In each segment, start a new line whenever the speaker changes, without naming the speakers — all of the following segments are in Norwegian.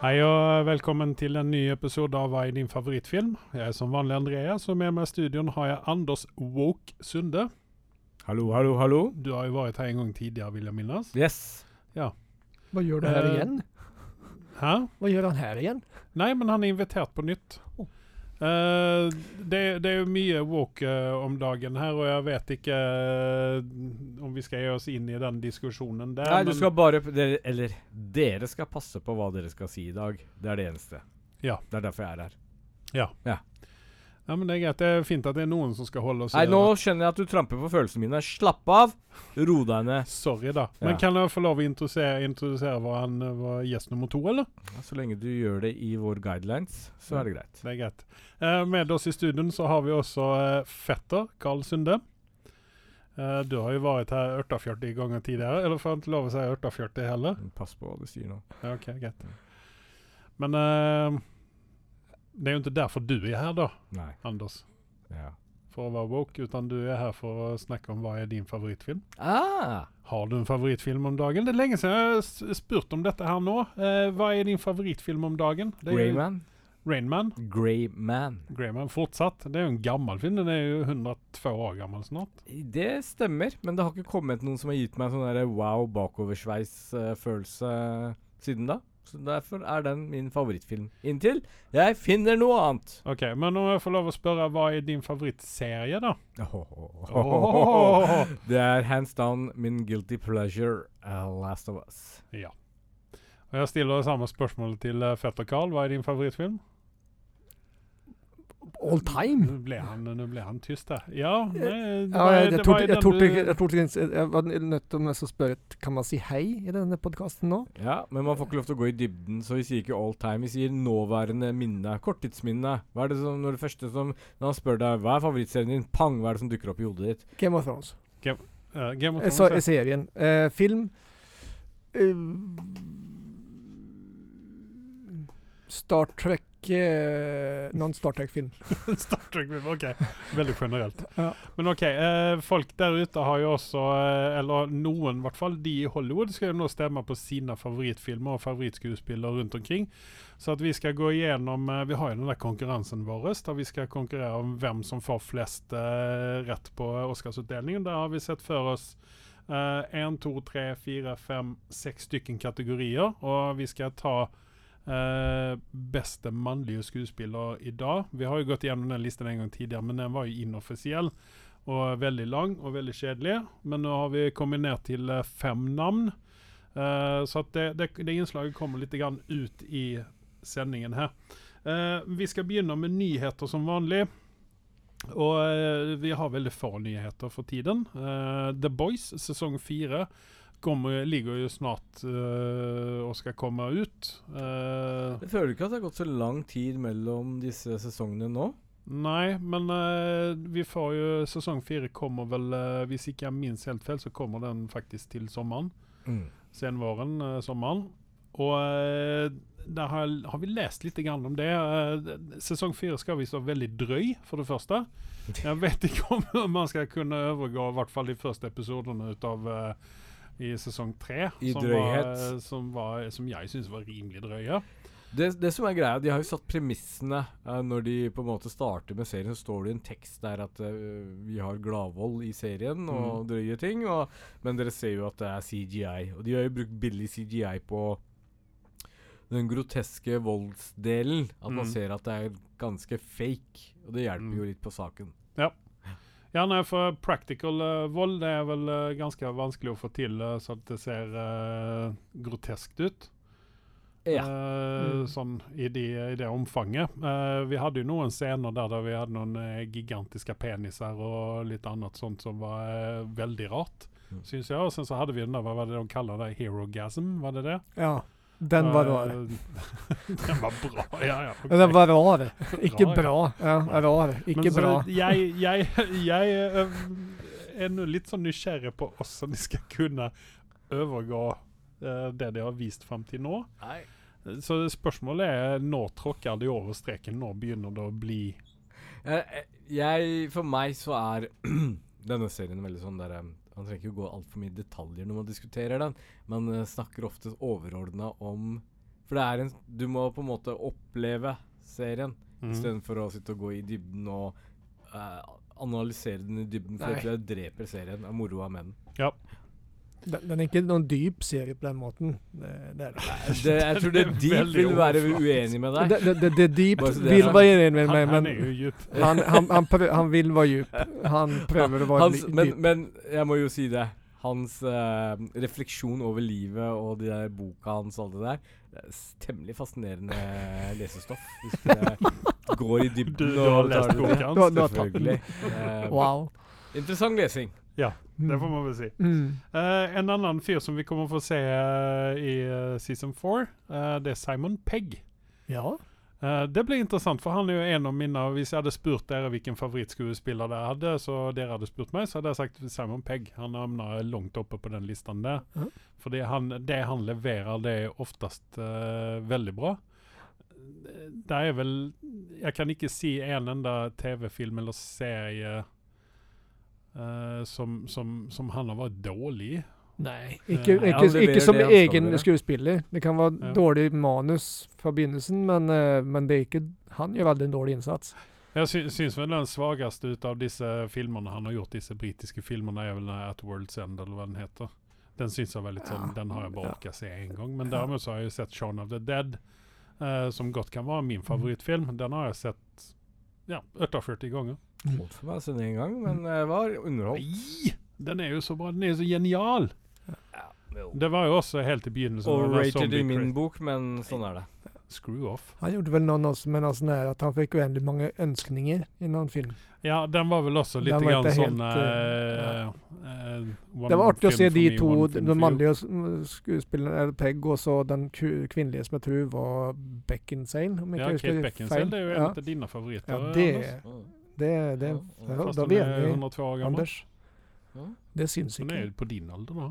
Hei og velkommen til en ny episode av Hva er din favorittfilm? Jeg er som vanlig Andreas, og med meg i studioen har jeg Anders Woke Sunde.
Hallo, hallo, hallo.
Du har jo vært her en gang tidligere, vil jeg minnes.
Yes. Ja.
Hva gjør du her
Eh,
igjen?
Hæ?
Hva gjør han her igjen?
Nei, men han er invitert på nytt.
Oh.
Eh, det, det er jo mye walk uh, om dagen her, og jeg vet ikke uh, om vi skal gi oss inn i den diskusjonen der.
Nei, du skal bare dere, Eller dere skal passe på hva dere skal si i dag. Det er det eneste.
Ja.
Det er derfor jeg er her.
Ja, men det er greit. Det er fint at det er noen som skal holde oss
Nei, nå skjønner jeg at du tramper på følelsene mine. Slapp av. Ro deg ned.
Sorry, da. Men
Ja.
kan jeg få lov å introdusere, introdusere hva han var gjest nummer to, eller?
Ja, Så lenge du gjør det i vår guidelines, så er det greit.
Det er greit. Eh, med oss i studien så har vi også eh, fetter Karl Sunde. Eh, du har jo vært her 48 ganger tidligere, eller får jeg ikke lov å si 48 heller?
Pass på hva du sier nå.
Ja, ok, greit. Men eh, det er jo ikke derfor du er her, da,
Nei.
Anders.
Ja.
For å være woke, utan du er her for å snakke om hva er din favorittfilm.
Ah,
Har du en favorittfilm om dagen? Det er lenge siden jeg har spurt om dette her nå. Eh, hva er din favorittfilm om dagen? Det er
Rayman.
Rainman.
Greyman.
Greyman fortsatt. Det er jo en gammel film. Den er jo 102 år gammel snart.
Det stemmer, men det har ikke kommet noen som har gitt meg sånn wow, bakoversveis-følelse siden da. Så derfor er den min favorittfilm. Inntil jeg finner noe annet.
Ok, Men om jeg får lov å spørre, hva er din favorittserie, da?
Oh. Det er hands down min guilty pleasure, uh, Last of Us.
Ja. Og Jeg stiller det samme spørsmålet til uh, fetter Carl. Hva er din favorittfilm?
All time?
Nå ble han, nå ble han tyst da. Ja, nei, det
Ja,
var-
jeg,
det
jeg,
var
torde, jeg, torde, ikke- jeg, torde jeg var nødt til å spørre Kan man si hei i denne podkasten nå?
Ja, men man får ikke lov til å gå i dybden, så vi sier ikke all time. Vi sier nåværende minne. Korttidsminne. Hva er det som, når det første som Når han spør deg hva er favorittserien din, pang, hva er det som dukker opp i hodet ditt?
Game of Thrones.
eh, Game of
Eh,
Thrones.
Så,
ja.
er serien. Uh, film uh, Star Trek eh, Noen Star Trek-film.
Star Trek-film, ok. Veldig generelt.
Ja.
Men ok, eh, folk der ute har jo også, eh, eller noen i hvert fall, de i Hollywood skal jo nå stemme på sine favorittfilmer og favorittskuespillere rundt omkring. Så at vi skal gå igjennom eh, Vi har jo den der konkurransen vår der vi skal konkurrere om hvem som får flest rett på Oscarsutdelingen. Der har vi sett for oss én, to, tre, fire, fem, seks stykken kategorier. Og vi skal ta eh, beste mannlige skuespiller i dag. Vi har jo gått gjennom den listen en gang tidligere, men den var jo inoffisiell. Og veldig lang og veldig kjedelig. Men nå har vi kommet ned til eh, fem navn. Uh, så det, det, det innslaget kommer litt ut i sendingen her. Uh, vi skal begynne med nyheter som vanlig. Og vi har veldig få nyheter for tiden. The Boys sesong fire kommer- ligger jo snart eh, og skal komme ut. Uh,
Jeg føler ikke at det har gått så lang tid mellom disse sesongene nå.
Nei, men eh, vi får jo Sesong fire kommer vel eh, Hvis ikke jeg minst helt feil, så kommer den faktisk til sommeren. Senvåren, uh, sommeren. Og der har, har vi lest litt grann om det. Sesong fire skal visst være veldig drøy, for det første. Jeg vet ikke om man skal kunne overgå i hvert fall de første episodene ut av eh, i sesong tre. Som som, var, som jeg syns var rimelig drøye.
Det, det som er greia, De har jo satt premissene. Uh, når de på en måte starter med serien, så står det i en tekst der at uh, vi har Gladvold i serien og
Mm.
drøye ting. Og, men dere ser jo at det er CGI. Og de har jo brukt billig CGI på den groteske voldsdelen. At man
Mm.
ser at det er ganske fake. Og det hjelper
Mm.
jo litt på saken.
Ja, nei, for practical uh, vold det er vel uh, ganske vanskelig å få til uh, så at det ser groteskt ut.
Ja.
Mm.
Sånn i, de, i det omfanget. Vi hadde jo noen scener der, der vi hadde noen gigantiske peniser og litt annet sånt som var veldig rart,
Mm.
syns jeg. Og sen så hadde vi den der, hva var det de kaller det, herogasm, var det det?
Ja. Den var
Eh,
rar.
den var bra, ja ja.
Okay. Den var rar. Ikke
Rar,
bra. Ja, rar. Ikke
Men så
bra.
Jeg, jeg, jeg øh, er nå litt sånn nysgjerrig på hvordan de skal kunne overgå øh, det de har vist fram til nå.
Nei.
Så spørsmålet er når tråkker de over streken? Når begynner det å bli
Jeg, Eh, jeg, for meg så er denne serien veldig sånn der um, Man trenger ikke gå altfor mye detaljer når man diskuterer den. Man eh, snakker ofte overordna om For det er en Du må på en måte oppleve serien
Mm.
istedenfor å sitte og gå i dybden og uh, analysere den i dybden. For
Nei.
det dreper serien av moroa med den.
Den, den er ikke noen dyp serie på den måten. Det, det er det.
Det, jeg tror det
er
Deep vil være uenig med deg.
Det, det, det, det Deep vil være enig med
Han,
meg,
han
men
er jo djup.
han, han, han, prø han vil være djup. Han prøver å være
Hans,
dyp.
men, men jeg må jo si det. Hans uh, refleksjon over livet og de der boka hans og alt det der, det er temmelig fascinerende lesestoff. Hvis det går i
Du,
dybden
du har lest
det
boka hans?
du.
Selvfølgelig. Uh,
Wow.
Interessant lesing.
Det får man vel si.
Mm.
Uh, en annen fyr som vi kommer få se uh, i uh, season 4, det er Simon Pegg.
Ja.
Det blir interessant, for han er jo en av mine Hvis jeg hadde spurt dere hvilken favorittskuespiller dere hadde, så dere hadde spurt meg, så hadde jeg sagt Simon Pegg. Han havner langt oppe på den listen der.
Ja.
Fordi han, det han leverer, det oftest eh, veldig bra. Det er vel Jeg kan ikke si en enda TV-film eller serie eh, som, som, som han har vært dårlig i.
Nei,
Eh,
ikke,
han
ikke,
leverer
ikke som egen skuespiller. Det kan være
Ja.
dårlig manus fra begynnelsen, men, eh, men det er ikke Han gjør veldig en dårlig innsats.
Jeg sy syns vel den svakeste ut av disse filmene han har gjort, disse britiske filmene, er vel At World's End, eller hva den heter. Den syns jeg var litt sånn
Ja.
Den har jeg bare orka se én gang. Men
dermed
derimot så har jeg sett Shaun of the Dead, eh, som godt kan være min favorittfilm. Den har jeg sett ja, 48 ganger.
Holdt for meg å se den en gang, men jeg var underholdt.
Nei! Den er jo så bra. Den er jo så genial.
Ja,
Det var jo også helt i begynnelsen.
Overrated i min bok, men sånn er det.
Screw off.
Han gjorde vel noen også men altså, sånn at han fikk uendelig mange ønskninger i noen film.
Ja, den var vel også litt grann sånn
helt,
uh, uh,
Det var artig å se de
me,
to, den mannlige skuespilleren skuespillerne, eller Pegg, og så den kvinnelige som jeg tror var Beckinsale. Om jeg
Ja, Kate Beckinsale, det er jo en
ja.
av dine favoritter.
Ja,
Anders.
Det, det,
Ja,
ja, Da vi enige,
102 år gammel.
Anders.
Ja.
Det syns
den er
ikke.
jo på din alder da?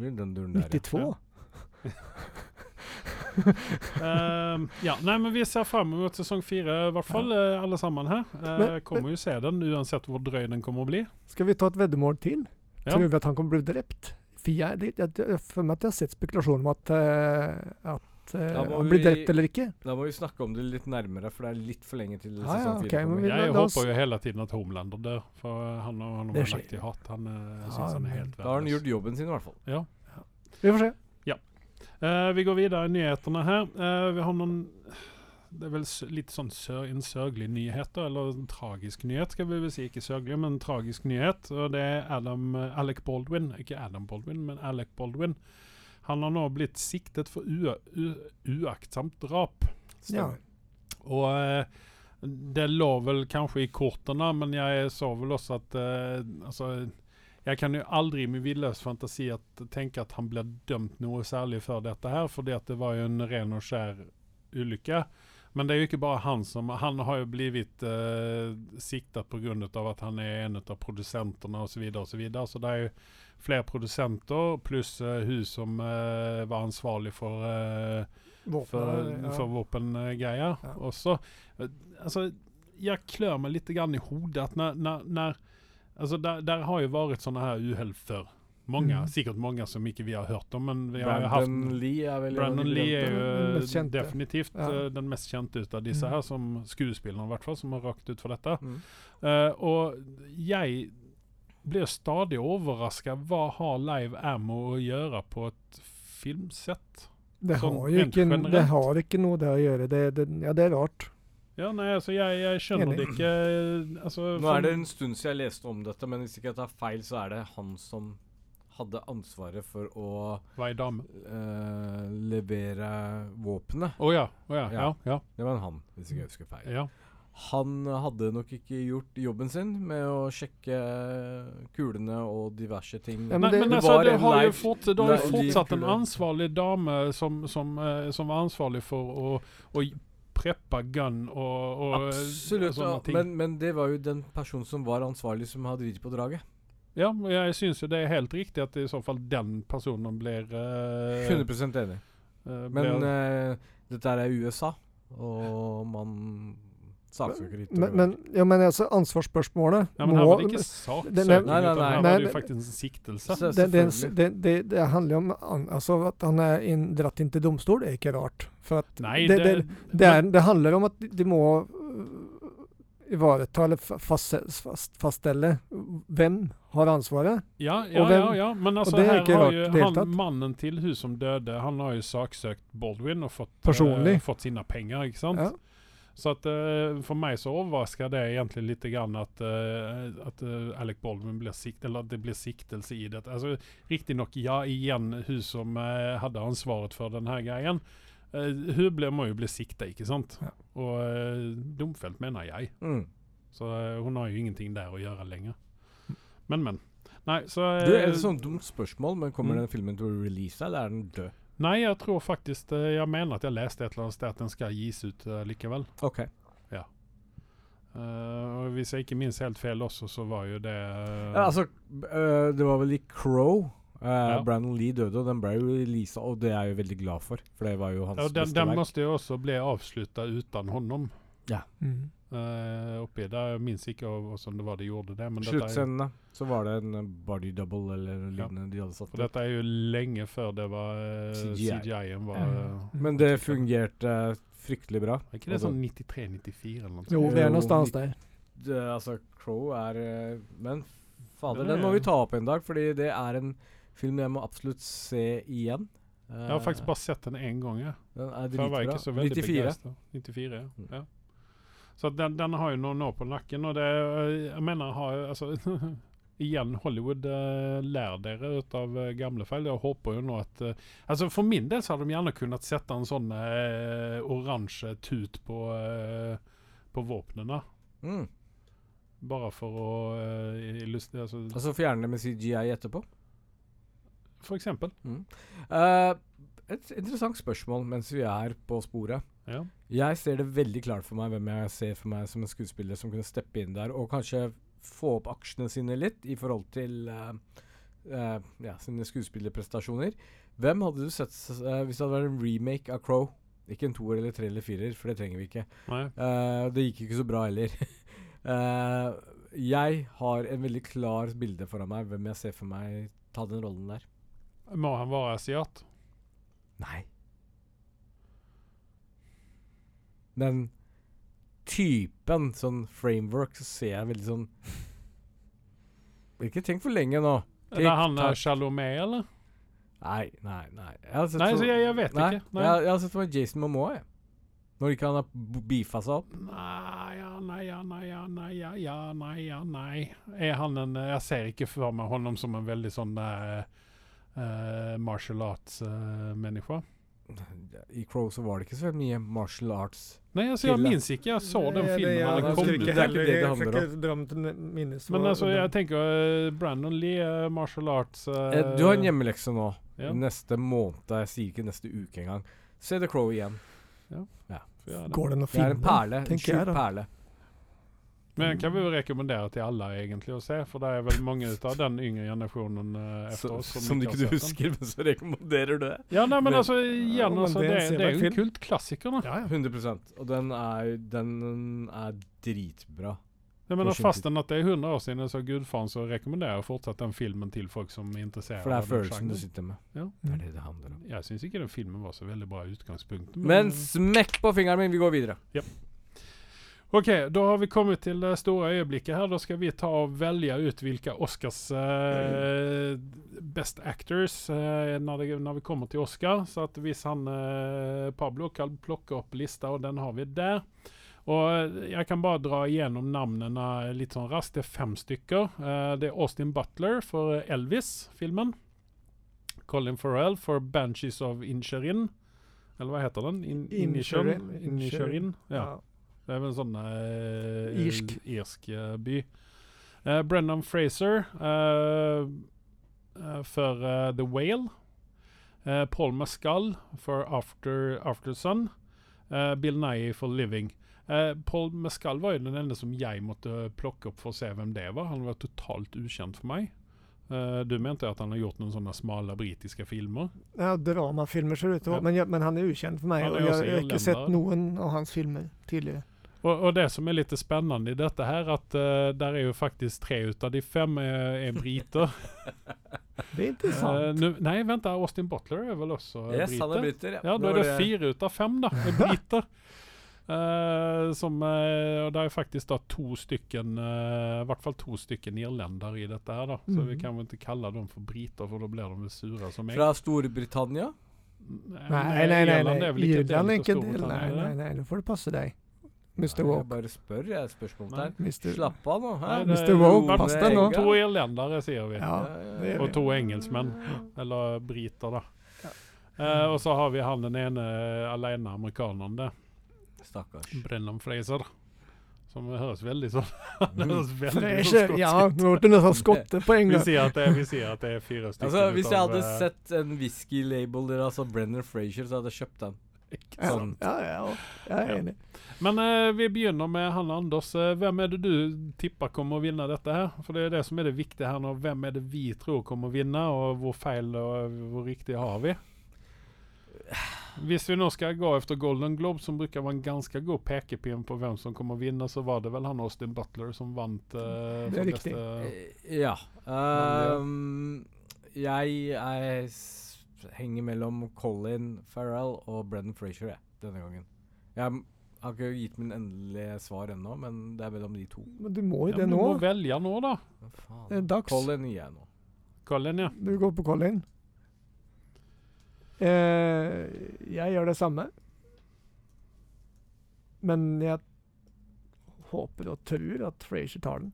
Den ja.
92?
Ehm, ja, nei, men vi ser frem mot sesong fire, i hvert fall, ja. alle sammen her. Uh,
Men-
kommer jo se den, uansett hvor drøy den kommer å bli.
Skal vi ta et veddemål til?
Ja.
Tror vi at han kommer til å bli drept? For jeg, jeg, jeg, jeg føler meg at jeg har sett spekulasjoner om at, uh, at eh, han blir
vi-
drept eller ikke.
Da må vi snakke om det litt nærmere, for det er litt for lenge til
Ja,
sesong
ja,
fire
ok, men
kommer.
vi-
Jeg
da,
håper jo hele tiden at Homelander dør, for han har han har lagt i hat. Han, uh,
Ja,
syns han er helt verdens.
Da har han gjort jobben sin, i hvert fall.
Ja.
Vi får se.
Eh, vi går videre i nyhetene her. Uh, vi har noen Det er vel litt sånn sør, en sørgelig nyhet, da, eller en tragisk nyhet, skal vi vel si. Ikke sørgelig, men en tragisk nyhet. Og det er Adam, eh, Alec Baldwin. Ikke Adam Baldwin, men Alec Baldwin. Han har nå blitt siktet for ua, uaktsomt drap.
Ja.
Og eh, det lå vel kanskje i kortene, men jeg så vel også at eh, Altså, jeg kan jo aldri i min villøse fantasi at, tenke at han blir dømt noe særlig for dette her, fordi det var jo en ren og skjær ulykke. Men det er jo ikke bare han som Han har jo blitt eh, siktet pga. at han er en av produsentene osv. Så, videre og så, videre. så det er jo flere produsenter pluss uh, hun som uh, var ansvarlig for uh,
Våpen,
for,
ja.
for våpengreier
Ja.
også. Altså, jeg klør meg litt grann i hodet at når, når, når Altså, der, der har jo vært sånne her uhell før. Mange,
Mm.
Sikkert mange som ikke vi har hørt om, men vi har jo haft
Brandon Lee er vel
Brandon Lee er jo
Den
definitivt
Ja.
den mest kjente ut av disse
Mm.
her, som skuespillerne i hvert fall, som har rakt ut for dette.
Mm.
Eh, og jeg blir stadig overraska. Hva har Live Ammo å gjøre på et filmsett?
Det
sånn
har jo ikke, det har ikke noe det å gjøre. Det, det, ja, det er rart.
Ja, nei, altså, jeg, jeg skjønner
Enig.
det ikke. Altså,
Nå er det en stund siden jeg leste om dette, men hvis ikke jeg tar feil, så er det han som hadde ansvaret for å eh, levere våpenet.
Å ja. Å ja. Ja.
Ja.
Ja.
Det var en han, hvis ikke jeg husker feil.
ja.
Han hadde nok ikke gjort jobben sin med å sjekke kulene og diverse ting.
Ja, men det-
men
det
altså,
det
har jo fått, du har jo fortsatt en ansvarlig dame som, som, eh, som var ansvarlig for å, å preppe gun og, og
Absolutt,
sånne
ja.
ting.
men, men det var jo den personen som var ansvarlig, som hadde dritt på draget.
ja, og jeg syns jo det er helt riktig at i så fall den personen blir uh,
100 enig.
eh,
Men eh, dette er USA, og man saksøker ikke.
Men, men, ja, men altså, ansvarsspørsmålet
ja, men her var det ikke
det-
saksøking,
det-
nei, nei,
utan
nei.
her var det jo faktisk en siktelse.
Det, det, det, det, det handler om altså at han er inn, dratt inn til domstol, er ikke rart. For at
Nei,
det,
det,
det, det, er, det handler om at de- de må øh, ivareta eller fa- fast, fast, faststelle hvem har ansvaret.
Ja, ja,
Og hvem-
ja, ja. men altså
det er
her
ikke
har
rart
jo
i det hele
han,
tatt.
mannen til hun som døde, han har jo saksøkt Baldwin og fått, eh, fått sine penger, ikke sant?
Ja.
Så at eh, for meg så overrasker det egentlig litt grann at, uh, at eh, Alec Baldwin blir sikt, eller at det blir siktelse i dette. Altså, Riktignok, ja, igjen hun som eh, hadde ansvaret for denne greien. Hun ble, må jo bli sikta, ikke sant?
Ja.
Og domfelt, mener jeg.
Mm.
Så eh, hun har jo ingenting der å gjøre lenger. Men, men. Nei, så
det er et sånn dumt spørsmål, men kommer
Mm.
den filmen til å release, eller er den død?
Nei, jeg tror faktisk Jeg mener at jeg leste et eller annet sted at den skal gis ut eh, likevel.
OK.
Ja. og hvis jeg ikke minst helt feil også, så var jo det eh,
Ja, altså, øh, det var vel i Crow uh,
Ja.
Brandon Lee døde, og den ble jo releasa, og det er jeg jo veldig glad for. For det var jo hans
ja, den,
beste
den måtte jo også bli avslutta uten honom.
Mm.
Eh, oppi der. Jeg minnes ikke hvordan det var de gjorde det. Men
Sluttscenene, så var det en uh, body double eller noe
Ja.
de hadde satt opp.
dette er jo lenge før det var uh,
CGI.
CGI-en var
Mm.
eh,
Men det fungerte fryktelig bra.
Er ikke det sånn 93-94 eller noe?
Jo, det er noe stans der.
Det, altså, Crow er uh, Men fader,
Den
må vi ta opp en dag, fordi det er en film jeg må absolutt se igjen.
Jeg har faktisk bare sett den én gang. Ja.
Den er dritbra.
ikke så veldig
94.
94, ja.
Mm.
ja. Så den, den har jo noen år på nakken, og det øh, Jeg mener, har altså Igjen, Hollywood, uh, lær dere ut av eh, gamle feil. Jeg håper jo nå at eh, Altså For min del så hadde de gjerne kunnet sette en sånn eh, oransje tut på, uh, på våpnene.
Mm.
Bare for å uh, illustrere altså,
altså fjerne det med CGI etterpå.
For eksempel.
Eh, et interessant spørsmål mens vi er på sporet.
Ja.
Jeg ser det veldig klart for meg hvem jeg ser for meg som en skuespiller som kunne steppe inn der og kanskje få opp aksjene sine litt i forhold til uh, uh, ja, sine skuespillerprestasjoner. Hvem hadde du sett eh, hvis det hadde vært en remake av Crow? Ikke en toer eller tre eller firer, for det trenger vi ikke. Det gikk ikke så bra heller. Jeg har en veldig klar bilde foran meg hvem jeg ser for meg ta den rollen der.
Må han være asiat?
Nei. Den typen sånn framework så ser jeg veldig sånn Ikke tenk for lenge nå.
Er det han uh, Chalomet, eller?
Nei, nei, nei. Jeg
Nei, så jeg, jeg vet
nei,
ikke. Nei.
Jeg, jeg har sett for meg Jason Momoa, jeg. Når ikke han har beefa seg opp.
Nei, ja, nei, ja, nei, ja, nei, ja, nei, ja, nei. Er han en Jeg ser ikke for meg honom som en veldig sånn eh, eh, martial arts-menneske.
I Crow så var det ikke så mye martial arts.
nei, altså, jeg minnes ikke. Jeg så den
ja,
filmen
det-
den kom ut.
det er ikke det det handler om.
Til minnes.
Men altså, jeg tenker eh, Brandon Lee, uh, martial arts uh,
Eh, du har en hjemmelekse nå.
Ja.
Neste måned. Jeg sier ikke neste uke engang. Se The Crow igjen.
Ja, det.
Går den å
Det er en perle. En sjuk perle.
Men den kan vi jo rekommendere til alle egentlig å se, for det er vel mange av den yngre generasjonen eh,
Så,
oss
som du
ikke
du husker, men så rekommenderer du det.
Ja, nei, men
Men-
altså, igjen,
Ja,
altså,
det
det,
er
det er jo en
kult
klassiker. da.
Ja, ja.
100 Og den er, den er dritbra.
Mener,
sin
fastän at det er 100 år siden så Gudfaren, så rekommenderer jeg fortsatt den filmen til folk som er interessert
For det er følelsen du sitter med.
Ja.
Det er det det handler om.
Jeg syns ikke den filmen var så veldig bra i utgangspunktet.
Men smekk på fingeren min, vi går videre.
OK, da har vi kommet til det store øyeblikket her. Da skal vi ta og velge ut hvilke Oscars eh, Best Actors eh, når, det, når vi kommer til Oscar. Så at hvis han eh, Pablo kan plukke opp lista, og den har vi der. Og eh, jeg kan bare dra igjennom navnene litt sånn raskt. Det er fem stykker. Eh, det er Austin Butler for Elvis-filmen. Colin Farrell for Banshees of Incherin. Eller hva heter den? In, Incherin, Inisherin? Ja. Det er vel en sånn uh,
Irsk.
irsk eh, by. Uh, Fraser eh, eh, for eh, The Whale. Paul Mescal for After, After Sun. Bill Nye for Living. Paul Mescal var jo den ene som jeg måtte plukke opp for å se hvem det var. Han var totalt ukjent for meg. Uh, du mente at han har gjort noen sånne smale britiske filmer?
Ja, dramafilmer ser det ut til. Men, men han er ukjent for meg. Og jeg, jeg har ikke sett noen av hans filmer tidligere.
Og, og det som er litt spennende i dette her, at uh, der er jo faktisk tre ut av de fem er, er briter.
Det er interessant.
Uh, nu, nej, vänta, Austin Butler er vel også
Yes, han er
briter?
ja.
Ja, da
Nå
det
fire
ut av utav fem da. Er briter. Uh, som, uh, og det er faktisk da to stykken uh, i hvert fall to stykken irlendere i dette. her da Så
Mm.
vi kan vel ikke kalle dem for briter for da blir de sure som meg.
Fra Storbritannia.
Nei,
nei, nei, nei.
Irland er
nej.
väl
Irland inte
av
del.
Nei,
nei,
nei,
nej, nej. Då får du passe dig. Mr.
Jeg bare spør, jeg. Spørsmål der.
Mr.
Slapp av nå.
Det
Mr. Woke, pass deg nå.
To irlendere, sier vi.
Ja, det är
Och
vi.
Eller briter da. Uh, og så har vi han den ene alene amerikaneren där.
Stakkars.
Brennan Fraser. Som høres veldig sånn Han hörs väldigt så
Fräscher. Ja,
nå
nu vart det nästan skottet på en
Vi sier at det er vi stykker att det är fyra stycken
Altså, Hvis jeg hadde
eh,
sett en whisky-label der, altså Brennan Fraser, så hadde jeg kjøpt den.
Ja,
Sånn.
ja, ja, ja, jeg
er
enig.
Men eh, vi begynner med han Anders. Eh, Hvem er det du tipper kommer å vinne dette her? For det er det som er det viktige her nå. Hvem er det vi tror kommer å vinne, og hvor feil og hvor riktig har vi? Hvis vi nå skal gå efter Golden Globe, som bruker være en ganske god pekepinn på hvem som kommer å vinne, så var det vel han Austin Butler som vant. eh,
Det er riktig.
beste-
Eh, Ja. Um, jeg jeg henger mellom Colin Farrell og Brennan Frazier jeg, denne gangen. Jeg m- har ikke gitt min endelige svar ennå, men det er mellom de to.
Men du må jo
Ja,
det
nå. du må velge nå, da.
Faen?
Det er dags.
Colin gir jeg nå.
Colin, ja.
Du går på Colin. Eh, jeg gjør det samme. Men jeg håper og tror at Frazier tar den.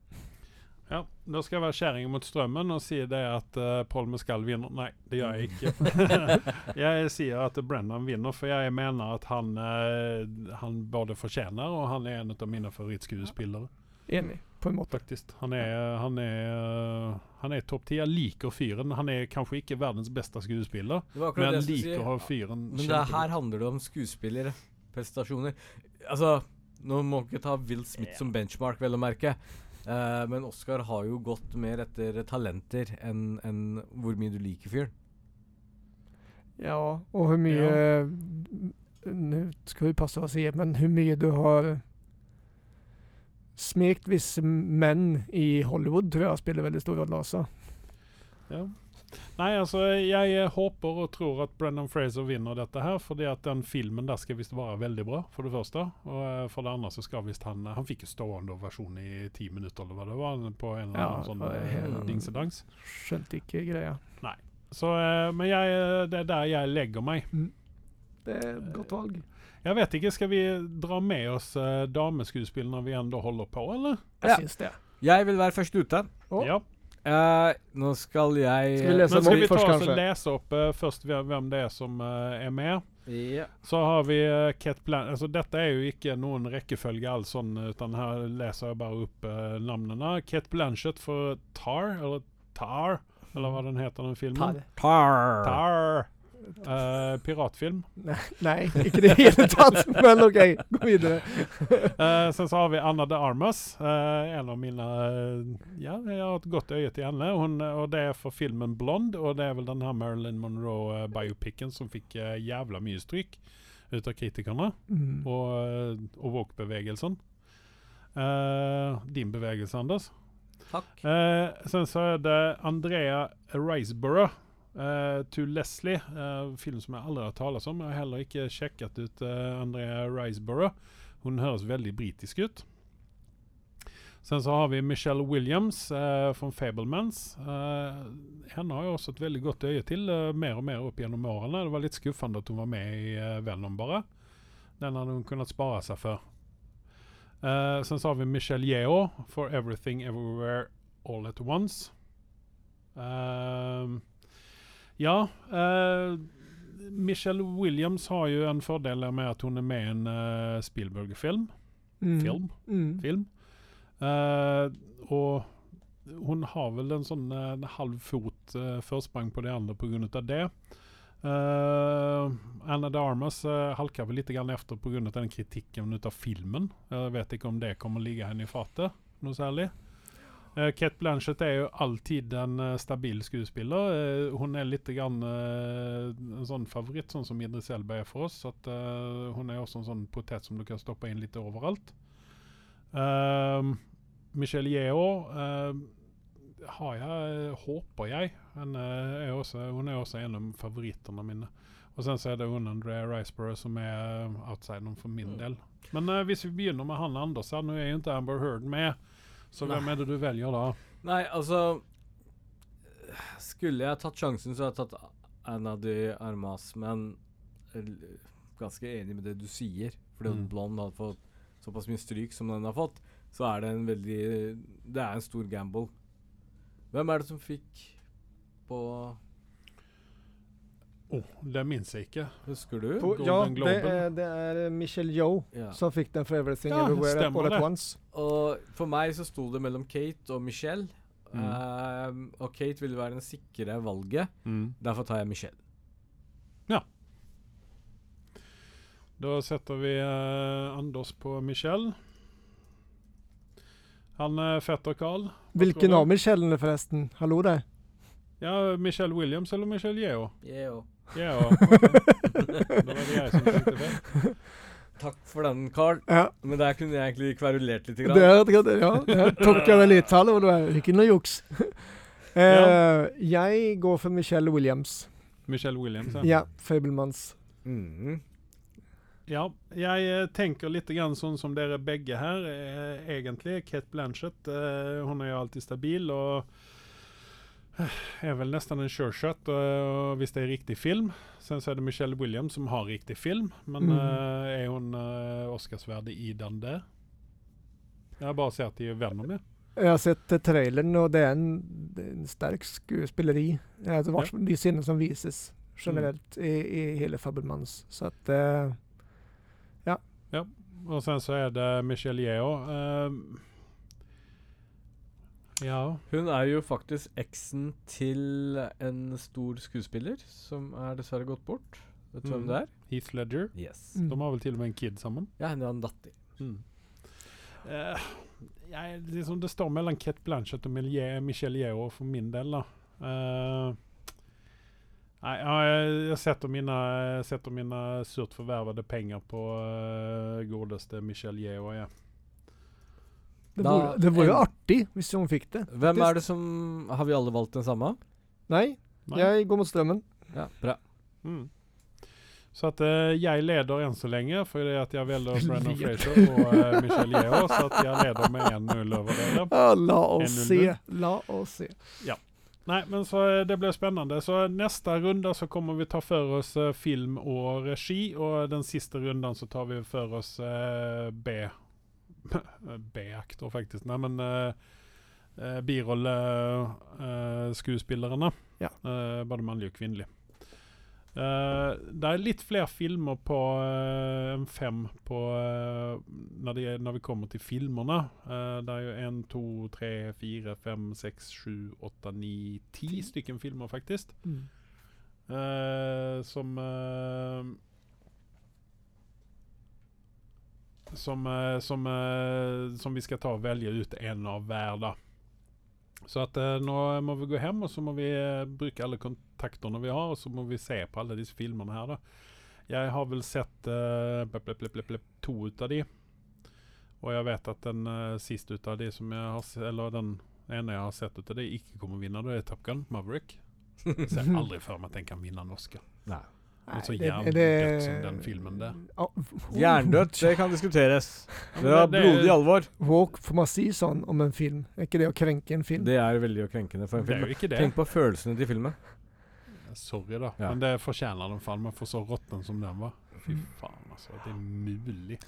Ja, Da skal jeg være kjerring mot strømmen og si det at uh, Paul Mescal vinner. Nei, det gjør jeg ikke. jeg sier at Brennan vinner, for jeg mener at han, uh, han både fortjener, og han er en av mine favorittskuespillere.
Enig, på en måte.
Faktisk. Han er, han er, uh, han er topp ti. Jeg liker fyren. Han er kanskje ikke verdens beste skuespiller, men
jeg
liker å ha fyren
Men det her handler det om skuespillere. Prestasjoner. Altså, nå må vi ikke ta Will Smith som benchmark, vel å merke. Eh, men Oscar har jo gått mer etter talenter enn enn hvor mye du liker fyren.
Ja, og hvor mye Nå skal vi passe oss i, men hvor mye du har smekt visse menn i Hollywood, tror jeg spiller veldig stor rolle også.
Ja. Nei, altså, jeg eh, håper og tror at Brennan Fraser vinner dette her, fordi at den filmen der skal visst være veldig bra, for det første. Og eh, for det andre så skal visst han Han fikk jo stående versjon i ti minutter, eller hva det var, på en eller
Ja,
annen sånn
var
eh, dingsedans.
Skjønte ikke greia. Nei.
Så, eh, men jeg, eh, det er der jeg legger meg.
Det er et godt valg.
Jeg vet ikke, skal vi dra med oss dameskuespill når vi enda holder på, eller?
Jeg
Ja.
syns det.
Jeg vil være først ute.
Å.
Ja.
Eh, nå skal jeg
Skal vi lese
skal
opp
vi ta
først,
oss og
kanskje?
lese opp uh, først hvem, det er som uh, er med?
Ja.
Så har vi uh, Kate Blanchett altså, Dette er jo ikke noen rekkefølge, all sånn, utan her leser jeg bare opp uh, navnene. Kate Blanchett for Tar, eller Tar, eller hva den heter, den filmen.
Tar.
Tar.
Eh, piratfilm.
Nei, nei, ikke i det hele tatt. Men OK, gå videre.
uh, sen så har vi Anna de Armas. Uh, en av mine eh, Ja, jeg har et godt øye til henne. Hun, og det er for filmen 'Blond', og det er vel den her Marilyn Monroe-biopicen som fikk eh, jævla mye stryk ut av kritikerne.
Mm.
og, eh, og woke-bevegelsen. Eh, din bevegelse, Anders.
Takk.
Eh, sen så er det Andrea Riseborough. Eh, to Leslie, uh, film som jeg aldri har talt om. Jeg har heller ikke sjekket ut uh, Andrea Riseborough. Hun høres veldig britisk ut. Sen så har vi Michelle Williams uh, fra Fablemans. Eh, henne har jeg også et veldig godt øye til, eh, mer og mer opp gjennom årene. Det var litt skuffende at hun var med i eh, Venom, bare. Den hadde hun kunnet spare seg for. Eh, sen så har vi Michelle Yeo for Everything Everywhere All At Once. Ehm, ja Uh, Michelle Williams har jo en fordel med at hun er med i en uh, Spielberg-film.
Mm.
Film.
Mm.
film. Uh, og hun har vel en sånn eh, en halv fot uh, forsprang på de andre pga. det. Uh, Anna de Armas uh, halker vel litt grann efter pga. den kritikken av filmen. Jeg vet ikke om det kommer ligge henne i fatet noe særlig. Uh, Kate Blanchett er jo alltid en uh, stabil skuespiller. Uh, hun er litt grann, en sånn favoritt, sånn som Idris Elba er for oss. At, hun er også en sånn potet som du kan stoppe inn litt overalt. Michelle uh, har jeg, håper jeg. Hun er også, hun er også en av favorittene mine. Og sen så er det hun Andrea Riceborough som er eh, outsideren for min
Mm.
del. Men eh, hvis vi begynner med han Anders her, nå er jo ikke Amber Heard med, så hvem
Nei.
er det du velger da?
Nei, altså Skulle jeg tatt sjansen, så hadde jeg tatt Anna de Armas, men ganske enig med det du sier. Fordi
Mm.
Blond hadde fått såpass mye stryk som den har fått, så er det en veldig Det er en stor gamble. Hvem er det som fikk på
Oh, det minnes jeg ikke.
Husker du?
På, ja, det er, det er Michelle Yeoh
Ja.
som fikk den for Everything
Ja,
Everywhere All at. Once.
Og for meg så sto det mellom Kate og Michelle.
Mm.
Uh, og Kate ville være den sikre valget. Derfor tar jeg Michelle. Ja.
Da setter vi uh, Anders på Michelle. Han er fetter Carl.
Hvilken av Michellene forresten? Hallo der.
Ja, Michelle Williams eller Michelle Yeo?
Yeah,
Yeo. Da var det jeg som tenkte feil.
Takk for den, Carl.
Ja,
Men der kunne jeg egentlig kverulert litt.
det
Grann.
det- ja, der tok jeg vel litt, hallo, det er ikke noe juks. Uh,
Ja.
Jeg går for Michelle Williams.
Michelle Williams, ja.
Ja, Fabelmanns.
Mm.
Ja, jeg eh, tenker litt grann sånn som dere begge her, eh, egentlig. Kate Blanchett, eh, hun er jo alltid stabil og eh, er vel nesten en sure shot eh, hvis det er riktig film. Sen så er det Michelle Williams som har riktig film, men
Mm.
uh, er hun uh, Oscarsverdig i den der? Jeg har bare sett i Venom, jeg.
Jeg har sett uh, traileren, og det er en, er en sterk skuespilleri. Ja, det var de scenene som vises generelt i, i hele Fabelmanns. Så at eh,
Og sen så er det Michelle Yeo. eh, ja.
Hun er jo faktisk eksen til en stor skuespiller som er dessverre gått bort. Vet du hvem
Mm.
det er?
Heath Ledger.
Yes.
Mm.
De har vel til og med en kid sammen.
Ja, hun har en datter.
Mm. Uh, jeg, liksom, det står mellom Kate Blanchett og Michelle Yeoh for min del. da. Uh, nei, jeg, jeg setter mine, setter mine surt forvervede penger på uh, godeste Michelle Yeoh. Ja.
Det,
Da-
vore, det var jo artig hvis hun fikk det.
Hvem
Det-
er det som Har vi alle valgt den samme?
Nei,
Nei?
jeg går mot strømmen.
Ja, bra.
Mm. Så at uh, jeg leder enn så lenge, fordi at jeg velger Brennan Fraser og uh, Michelle Yeoh. Så at jeg leder med 1-0 over dere.
Ja, la oss se. La oss se. Ja.
Nei, men så eh, det blir spennende. Så neste runde så kommer vi ta for oss film og regi, og den siste runden så tar vi for oss eh, B. B-aktor, faktisk. Nei, men uh, birolleskuespillerne.
Ja.
uh, både mannlig og kvinnelig. Eh, det er litt flere filmer på eh, enn fem på eh, når, det, når vi kommer til filmene. Eh, det er jo én, to, tre, fire, fem, seks, sju, åtte, ni, ti stykker filmer, faktisk.
Mm.
Eh, som eh, som, eh, som, eh, som vi skal ta og velge ut en av hver, da. Så at eh, nå må vi gå hjem, og så må vi eh, bruke alle kontaktene vi har, og så må vi se på alle disse filmene her, da. Jeg har vel sett eh, blep, blep, blep, to ut av de. Og jeg vet at den siste ut av de som jeg har Eller den ene jeg har sett ut av de, ikke kommer vinne. Det er Top Gun Maverick. Jeg ser aldri for meg at den kan vinne en Oscar.
Nei.
Nei, det-
jævlig
det-
som den filmen der.
Ja,
Jerndødt, det kan diskuteres. Det er blodig alvor.
Walk, får man si sånn om en film? Er ikke det å krenke en film?
Det er veldig krenkende for en
Det er
film.
jo ikke det.
Tenk på følelsene til filmen.
Sorry, da.
Ja.
Men det fortjener den faen meg for så råtten som den var. Fy faen, altså. Det er mulig.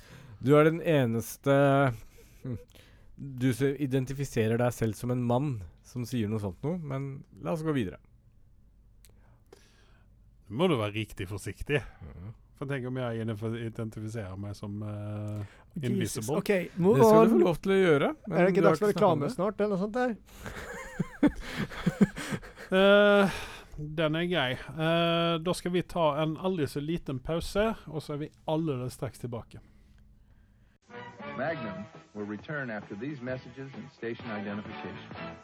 Du er den eneste hm, Du identifiserer deg selv som en mann som sier noe sånt noe, men la oss gå videre.
Må du være riktig forsiktig. For tenk om jeg identifiserer meg som
uh,
Invisible.
Okay,
Det skal du få lov til å gjøre. men
Er det ikke dags for reklame snart, eller noe sånt der?
uh, Den er grei. Uh, da skal vi ta en aldri så liten pause, og så er vi allerede straks tilbake.
Magnum will return after these messages and station identification.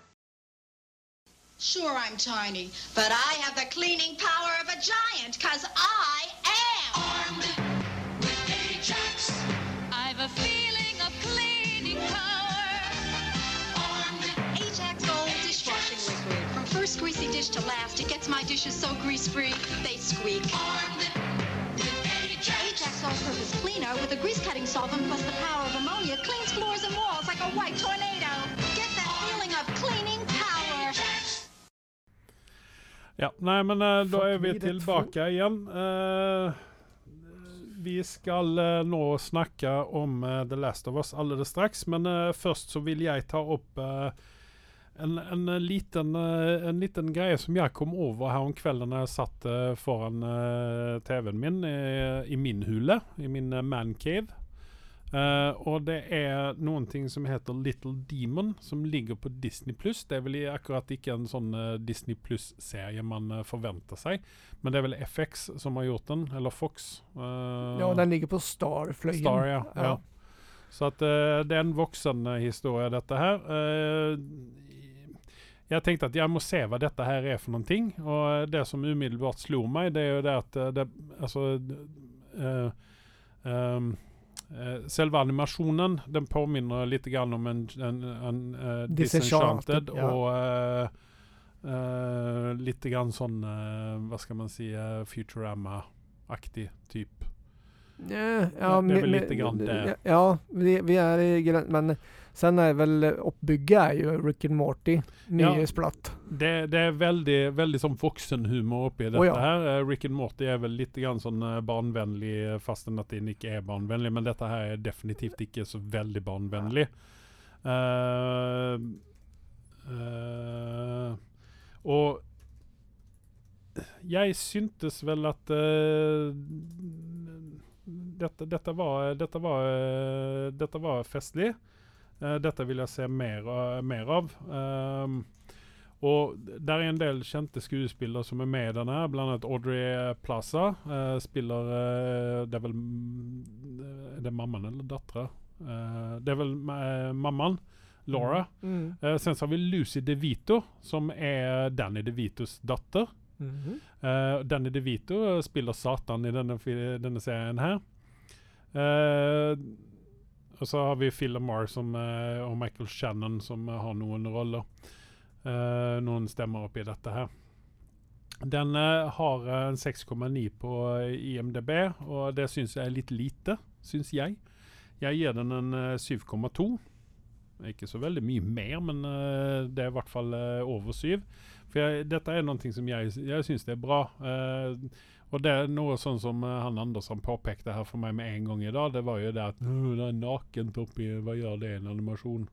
Sure, I'm tiny, but I have the cleaning power of a giant, cause I am armed with Ajax.
I've a feeling of cleaning power.
Armed Ajax Gold Dishwasher dish to last. It gets my dishes so grease-free, they squeak. Armed. Ajax all-purpose cleaner with a grease-cutting solvent plus the power of ammonia cleans floors and walls like a white tornado.
Ja, nei, men uh, da er vi tilbake igjen. Uh, vi skal uh, nå snakke om The Last of Us allerede straks, men først så vil jeg ta opp en, en, liten, en liten greie som jeg kom over her om kvelden jeg satt foran TV-en min i, i min hule, i min mancave. Eh, og det er noen ting som heter Little Demon, som ligger på Disney Pluss. Det er vel akkurat ikke en sånn uh, Disney Pluss-serie man uh, forventer seg, men det er vel FX som har gjort den, eller Fox.
Ja, den ligger på Star-fløyen.
Star, ja.
Ja.
ja. Så at det er en voksen historie, dette her. Jeg tenkte at jeg må se hva dette her er for noen ting. Og det som umiddelbart slo meg, det er jo det at det, Altså eh, Selve animasjonen den påminner litt grann om en, en, en uh,
Disenchanted, ja.
og uh, eh, litt grann sånn uh, Hva skal man si eh, Futurama-aktig type.
Ja, ja,
Det- är väl lite grann det.
Ja, vi, vi er i gräns, men sen är väl oppbygget är ju Rick and Morty, nye
Ja.
splatt.
Det, det er veldig, veldig sånn voksenhumor oppi dette
oh ja.
her. Eh, Rick and Morty er vel litt grann sånn eh, barnevennlig, eh, fastän at den ikke er barnevennlig. Men dette her er definitivt ikke så veldig barnevennlig. Uh, uh, og jeg syntes vel at uh, dette, dette var, dette var, dette var festlig. Eh, dette vil jeg se mer, mer av. Um, og der er en del kjente skuespillere som er med i denne. bl.a. Audrey Plaza Uh, spiller uh, Det er vel mm, Er det mammaen eller dattera? Uh, det er vel uh, mammaen. Laura.
Mm.
Eh, sen så har vi Lucy DeVito, som er Danny DeVitos datter.
Mhm.
Eh, Danny DeVito Vito spiller Satan i denne, denne serien her. Eh, og så har vi Phil Lamar som, eh, og Michael Shannon som eh, har noen roller. Eh, noen stemmer oppi dette her. Den har en 6,9 på IMDb, og det syns jeg er litt lite, syns jeg. Jeg gir den en eh, 7,2. Ikke så veldig mye mer, men det er i hvert fall over 7. For jeg, dette er noe som jeg, jeg syns er bra. Eh, og det er noe sånn som eh, han Andersson påpekte her for meg med en gang i dag. Det var jo det at «Åh, det er nakent oppi Hva gjør det i en animasjon?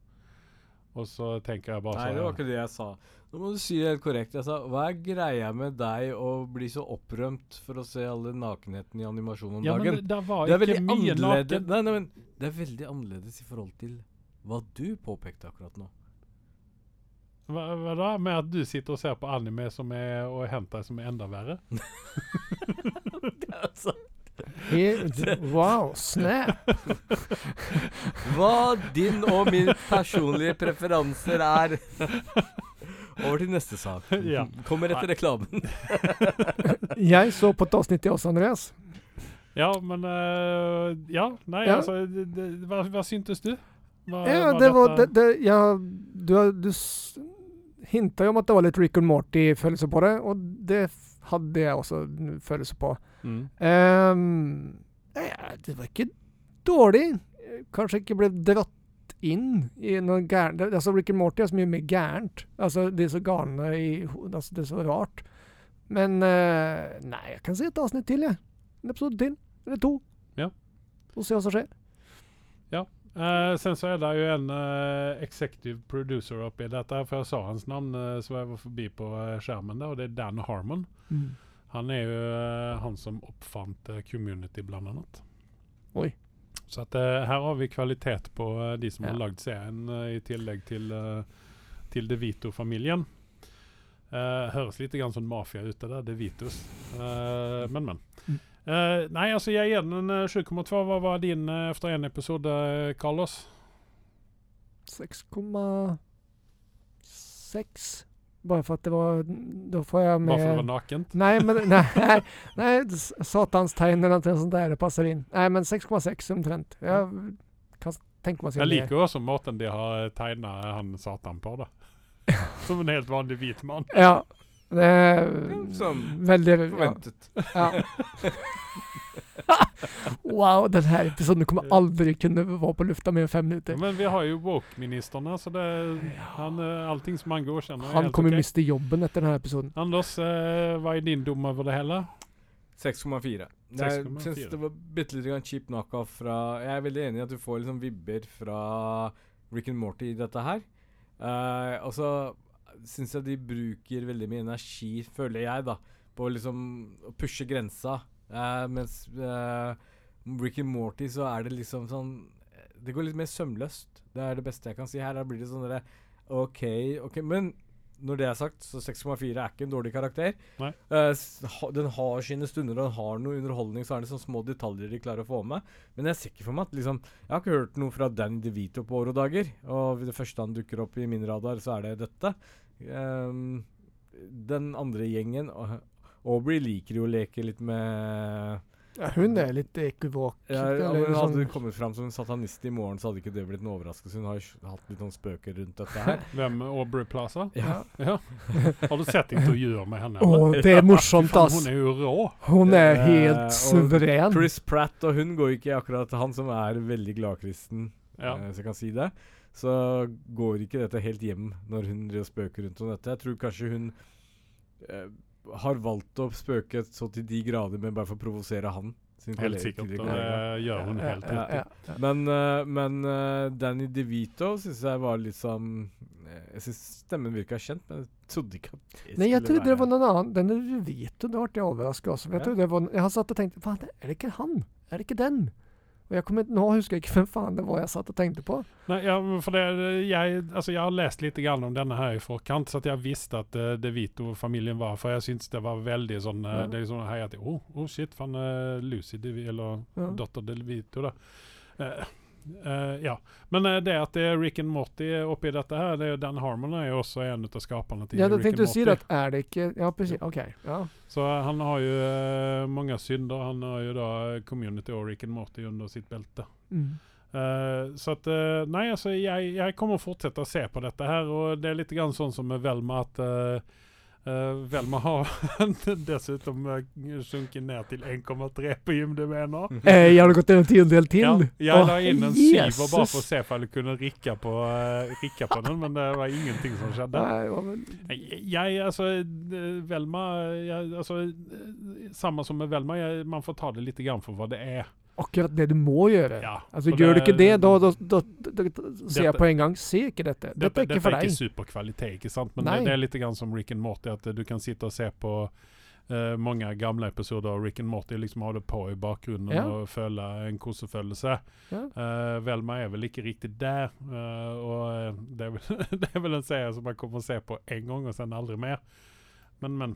Og så tenker jeg bare
Nei,
sånn
det var ikke det jeg sa. Nå må du si det helt korrekt. Jeg sa hva er greia med deg å bli så opprømt for å se alle nakenheten i animasjon om
Ja, men
dagen?
det, var
det er veldig annerledes nei, nei, men Det er veldig annerledes i forhold til hva du påpekte akkurat nå.
Hva, hva da? Med at du sitter og ser på anime som er, og hentai som er enda verre?
altså,
He- Wow, snap!
hva din og min personlige preferanser er. Over til neste sak.
Ja.
Kommer etter reklamen.
Jeg så på et avsnitt i oss, Andreas.
Ja, men uh, Ja, nei,
Ja.
altså det, det, hva, hva syntes du? Hva,
Ja,
var
det var det, det, ja, du, du hinta jo om at det var litt Rick and Morty-følelse på det, og det hadde jeg også følelse på.
Mm.
Um, ja, det var ikke dårlig. Kanskje ikke ble dratt inn i noe gærent Altså, Rick and Morty er så mye mer gærent. Altså, de er så galne i altså, Det er så rart. Men uh, Nei, jeg kan se et avsnitt til, jeg. En episode til. Eller to.
Ja.
Og se hva som skjer.
Eh, sen så er det jo en uh, executive producer oppi dette, her, for jeg sa hans navn uh, så jeg var forbi på skjermen, der, og det er Dan Harmon. Han er jo eh, han som oppfant eh, Community, blant annet.
Oi.
Så at, eh, her har vi kvalitet på de som
Ja.
har lagd serien, i tillegg til, uh, til De Vito-familien. Eh, høres litt grann sånn mafia ut, det der. De Vitos. Eh, men, men.
Mm.
Eh, nei, altså, jeg gir den en eh, 7,2. Hva var din uh, efter en episode, eh, Carlos?
6,6. Bare for at det var Da får jeg med
Bare for det var nakent?
Nei, men nei, nei, satans tegn eller noe sånt der, det passer inn. Nei, men 6,6 omtrent. Jeg kan å
Jeg liker også måten de har tegna han Satan på, da. Som en helt vanlig hvit mann.
Ja. Det er
Som
veldig
forventet.
ja. Wow, denne episoden kommer aldri kunne være på lufta mer enn fem minutter.
Men vi har jo woke-ministeren her, så det han, eh, allting som han kjenner er
Han kommer
okay.
miste jobben etter denne episoden.
Anders, eh, hva er din dom over det hele?
6,4. Jeg
6,4.
syns det var bitte litt cheap knockoff fra Jeg er veldig enig i at du får liksom vibber fra Rick and Morty i dette her. Uh, og så syns jeg de bruker veldig mye energi, føler jeg, da, på liksom å pushe grensa. Eh, mens eh, Rick and Morty så er det liksom sånn Det går litt mer sømløst. Det er det beste jeg kan si. Her da blir det sånn derre OK, OK. Men når det er sagt, så 6,4 er ikke en dårlig karakter. Eh, den har sine stunder, og den har noe underholdning, så er det sånne små detaljer de klarer å få med. Men jeg ser ikke for meg at liksom Jeg har ikke hørt noe fra Danny DeVito på år og dager. Og det første han dukker opp i min radar, så er det dette. Ehm, den andre gjengen Aubrey liker jo å leke litt med
Ja, hun er litt ekivok.
ja,
eller
om hun hadde
sånn-
kommet fram som en satanist i morgen, så hadde ikke det blitt en overraskelse. Hun har jo hatt litt noen spøker rundt dette her.
Hvem? Aubrey Plaza?
ja.
Ja. Har du sett intervjuer med henne?
Å, det er morsomt, ass.
hun er jo rå.
Hun er
Eh,
helt
uh,
suveren.
Chris Pratt og hun går ikke akkurat til Han som er veldig gladkristen,
Ja.
eh, så jeg kan si det. Så går ikke dette helt hjem når hun spøker rundt om dette. Jeg tror kanskje hun eh, har valgt å spøke så til de grader, men bare for å provosere han. sin
Helt sikkert. Og det gjør hun
Ja,
helt
ja, ja, ja.
Men, uh, men uh, Danny DeVito syns jeg var litt sånn eh, Jeg syns stemmen virka kjent, men jeg trodde ikke at det
Nei,
jeg
trodde det var noen annen. Denne DeVito, det ble jeg overraska også.
Jeg,
trodde det var, jag satt og tenkt Faen, er det ikke han? Er det ikke den? Och jeg kommer inte, nå husker jeg ikke hvem faen det var jeg satt og tenkte på.
Nei, ja, for det, jeg, altså, jeg har lest litt grann om denne her i forkant, så jeg visste at uh, De Vito-familien var For jeg syns det var veldig sånn uh,
Ja.
Det er sånn hei at oh, oh shit, faen, uh, Lucy De, eller
Ja.
datter De Vito, da. Eh, eh, ja. Men uh, det at det er Rick and Morty oppi dette her, det er Dan Harmon er jo også en av skaperne til
Rick and
Rick
Ja,
and
tenkte du
Morty.
att är det ikke ja precis, OK. Ja.
Så eh, han har jo uh, mange synder. Han har jo da Community og Rick and Morty under sitt belte.
Mm.
Så at Nei, altså, jeg, jeg kommer å fortsette å se på dette her, og det er litt grann sånn som med Velma at eh, eh, Velma har dessuten uh, sunket ned til 1,3 på IMDb nå.
Eh, jag har gått en tiondel till.
Ja, jeg
oh,
la inn en syver
Jesus.
bare for å se om jeg kunne rikke på, uh, rikke på den, men det var ingenting som skjedde.
Nej,
jeg altså eh, Velma jeg, altså, eh, Samme som med Velma, jeg, man får ta det litt grann for hva det er.
Akkurat det du må gjøre.
Ja,
altså,
gjør
gör du ikke det, da, da, da, da ser
jeg
på en gang se ikke dette. Dette,
Dette,
er ikke
dette
för
er ikke superkvalitet, ikke sant? Men det, det er litt grann som Rick and Morty, at du kan sitte og se på uh, mange gamle episoder av Rick and Morty, liksom ha det på i bakgrunnen
Ja.
og føle en kosefølelse.
Ja.
Uh, Velma er vel ikke riktig der, Uh, og det er, vel, det er vel en serie som man kommer å se på én gang, og sen aldri mer. Men, men.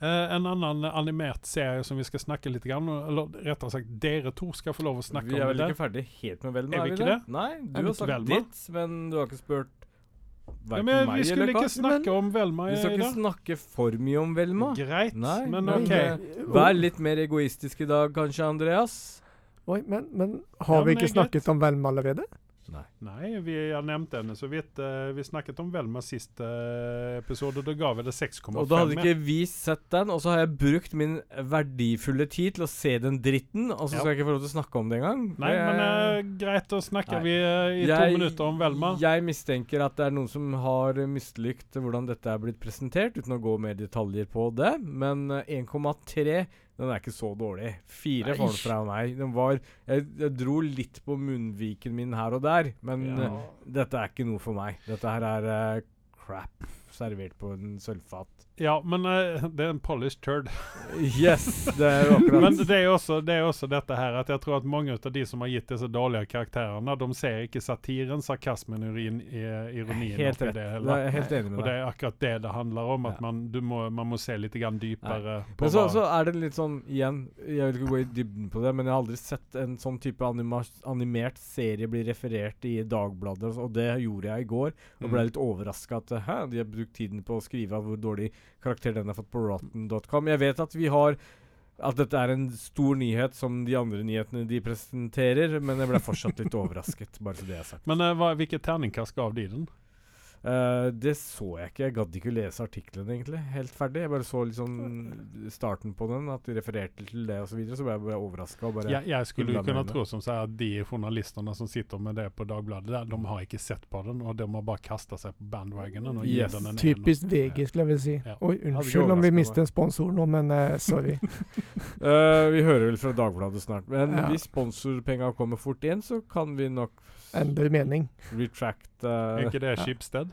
Eh, en annen animert serie som vi skal snakke litt grann, eller rettere sagt dere to skal få lov å snakke om det.
Vi er vel ikke ferdig helt med Velma?
Er vi ikke
det? Nei, du har sagt
Velma?
ditt, men du har ikke spurt
Ja, men
meg
vi skulle ikke snakke om Velma
Vi skal ikke
dag.
snakke for mye om Velma.
Greit,
Nei,
men
men,
OK.
eh, Vær litt mer egoistisk i dag, kanskje, Andreas?
Oi, men, men har
Ja,
vi
men snakket
snackat om Velma allerede?
Nei.
Nei, vi har nevnt henne så vidt. eh, vi snakket om Velma sist episode, episode, da ga vi det 6,5.
Og da hadde ikke vi sett den, og så har jeg brukt min verdifulle tid til å se den dritten, og så
Ja.
skal jeg ikke få lov til å snakke om det engang.
Nei,
Det-
men uh, greit, da snakker vi eh, i
Jeg-
to minutter om Velma.
Jeg mistenker at det er noen som har mislykt hvordan dette er blitt presentert, uten å gå mer detaljer på det. Men eh, 1,3 den er ikke så dårlig. Fire får den fra meg. Den var jeg, jeg dro litt på munnviken min her og der, men
Ja.
uh, dette er ikke noe for meg. Dette her er uh, crap servert på en sølvfat.
Ja, men uh, det er en polished turd.
Yes, det er jo akkurat
Men det er også, det er også dette her at jeg tror at mange av de som har gitt disse dårlige karakterene, de ser ikke satiren, sarkasmen, urin, i- ironien
Helt
oppi det
Jeg er helt enig med
Og det er akkurat det det handler om, at
Ja.
man, du må, man må se litt dypere dypere på
Men så, så er det litt sånn igjen Jeg vil ikke gå i dybden på det, men jeg har aldri sett en sånn type anima animert serie bli referert i Dagbladet, og det gjorde jeg i går. Og ble
Mm.
litt overraska at hæ, de har brukt tiden på å skrive av hvor dårlig karakter den har fått på rotten.com. Jeg vet at vi har at dette er en stor nyhet som de andre nyhetene de presenterer, men jeg ble fortsatt litt overrasket, bare så det er sagt.
Men uh, hva, hvilket terningkast gav de den?
Eh, det så jeg ikke. Jeg gadd ikke lese artikkelen egentlig helt ferdig. Jeg bare så liksom starten på den, at de refererte til det osv. Så, videre, så ble jeg bare overraska.
Jeg, jeg skulle jo kunne tro som sier at de journalistene som sitter med det på Dagbladet, der, de har ikke sett på den, og de har bare kasta seg på bandwagonen og
Yes.
den en
Typisk. VG, skulle jeg vil si.
Ja.
Oi, unnskyld om vi mister en sponsor nå, men uh, sorry.
uh, vi hører vel fra Dagbladet snart. Men
Ja.
hvis sponsorpenga kommer fort inn, så kan vi nok
Endre mening.
retract
Er
uh,
ikke det Schibsted?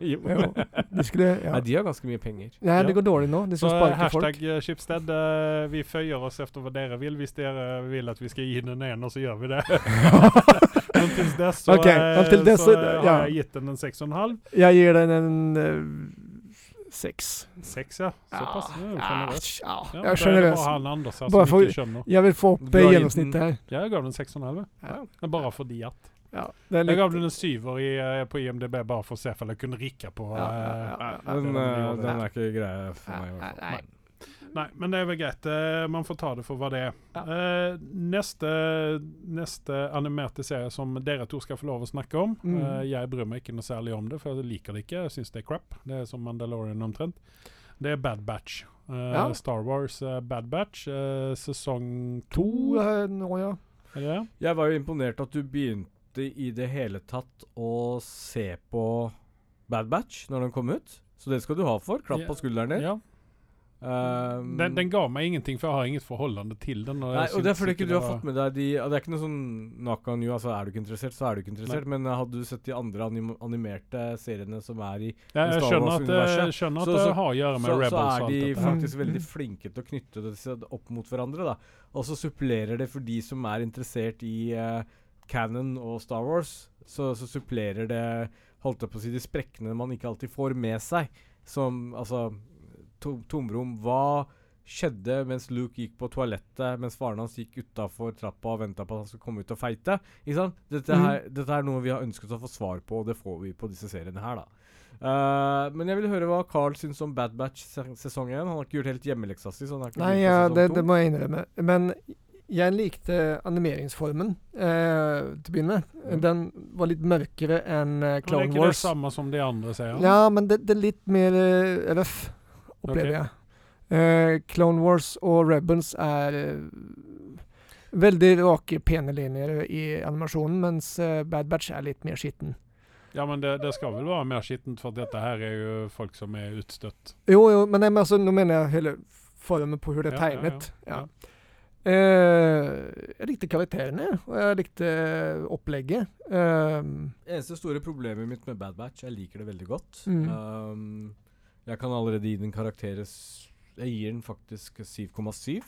jo.
Jo, de skulle Ja.
Nei, de har ganske mye penger.
Nei, det går dårlig nå. De skal
så,
sparke folk.
hashtag eh, Schibsted. Uh, vi føyer oss efter hva dere vil. Hvis dere vil at vi skal gi den en, så gjør vi det. Men til dess så,
okay.
eh,
inntil dess
så
så-
eh,
ja.
har jeg gitt den en 6,5.
Jeg gir den en uh, seks.
6, ja. Såpass. Ja, generøst.
ja,
Ja,
jeg skjønner
det
sjenerøs.
var han Anders altså,
Bare for-. Jeg vil få opp eh, gjennomsnittet her.
Ja, jeg gav den 6,5.
Ja.
Bare fordi at.
Ja, det er
Jeg gav den en syver i, eh, på IMDb bare for å se om jeg kunne rikke på
Ja, ja, ja,
eh.
Den,
det
eh, den er ikke grei for meg. i
Nei, nei.
Nei, men det er vel greit. Man får ta det for hva det er. Eh, neste, neste animerte serie som dere to skal få lov å snakke om
Mm.
uh, Jeg bryr meg ikke noe særlig om det, for jeg liker det ikke. Jeg syns det er crap. Det er som Mandalorian omtrent. Det er Bad Batch. Uh,
Ja.
Star Wars Bad Batch, sesong
To
to.
nå, ja.
Jeg var jo imponert at du begynte i det hele tatt å se på Bad Batch når den kom ut. Så det skal du ha for. Klapp på skulderen din.
Ja.
Um,
Den, den ga meg ingenting, for jeg har inget forholdende til den.
Nei, og det er fordi ikke du har fått med deg de Det er ikke noe sånn knock on you, altså er du ikke interessert, så er du ikke interessert. Men uh, hadde du sett de andre anim animerte seriene som er i
Ja, jeg skjønner at, jeg skjønner at
Så-
det har å gjøre med
så,
Rebels
så er de faktisk veldig flinke til å knytte det opp mot hverandre. da Og så supplerer det for de som er interessert i uh, Canon og Star Wars. Så, så supplerer det Holdt jeg på å si de sprekkene man ikke alltid får med seg. Som altså to, Tomrom. Hva skjedde mens Luke gikk på toalettet mens faren hans gikk utafor trappa og venta på at han skulle komme ut og feite? Ikke sant? Dette, her, mm. dette er noe vi har ønsket å få svar på, og det får vi på disse seriene her, da. Uh, men jeg vil høre hva Carl syns om Bad Batch se- sesong 1. Han har ikke gjort helt hjemmeleksa si.
Nei, ja, det, det må jeg innrømme. Men jeg likte animeringsformen eh, til å begynne med.
Mm.
Den var litt mørkere enn eh,
Men det er
Clone
ikke det samme som de andre sier?
Ja, men det, det er litt mer eh, røff, opplever
okay.
jeg. Eh, Clone Wars og Rebels er eh, veldig rake, pene linjer i animasjonen, mens eh, Bad Batch er litt mer skitten.
Ja, men det, det skal vel være mer skittent, for dette her er jo folk som er utstøtt.
Jo, jo, men, nei, men altså, nå mener jeg hele formen på hvordan det er
Ja, ja, ja.
Ja, Eh, jeg likte karakterene, og jeg likte opplegget. Eh,
Eneste store problemet mitt med Bad Batch Jeg liker det veldig godt.
Mm.
Um, jeg kan allerede gi den karakteres Jeg gir den faktisk 7,7.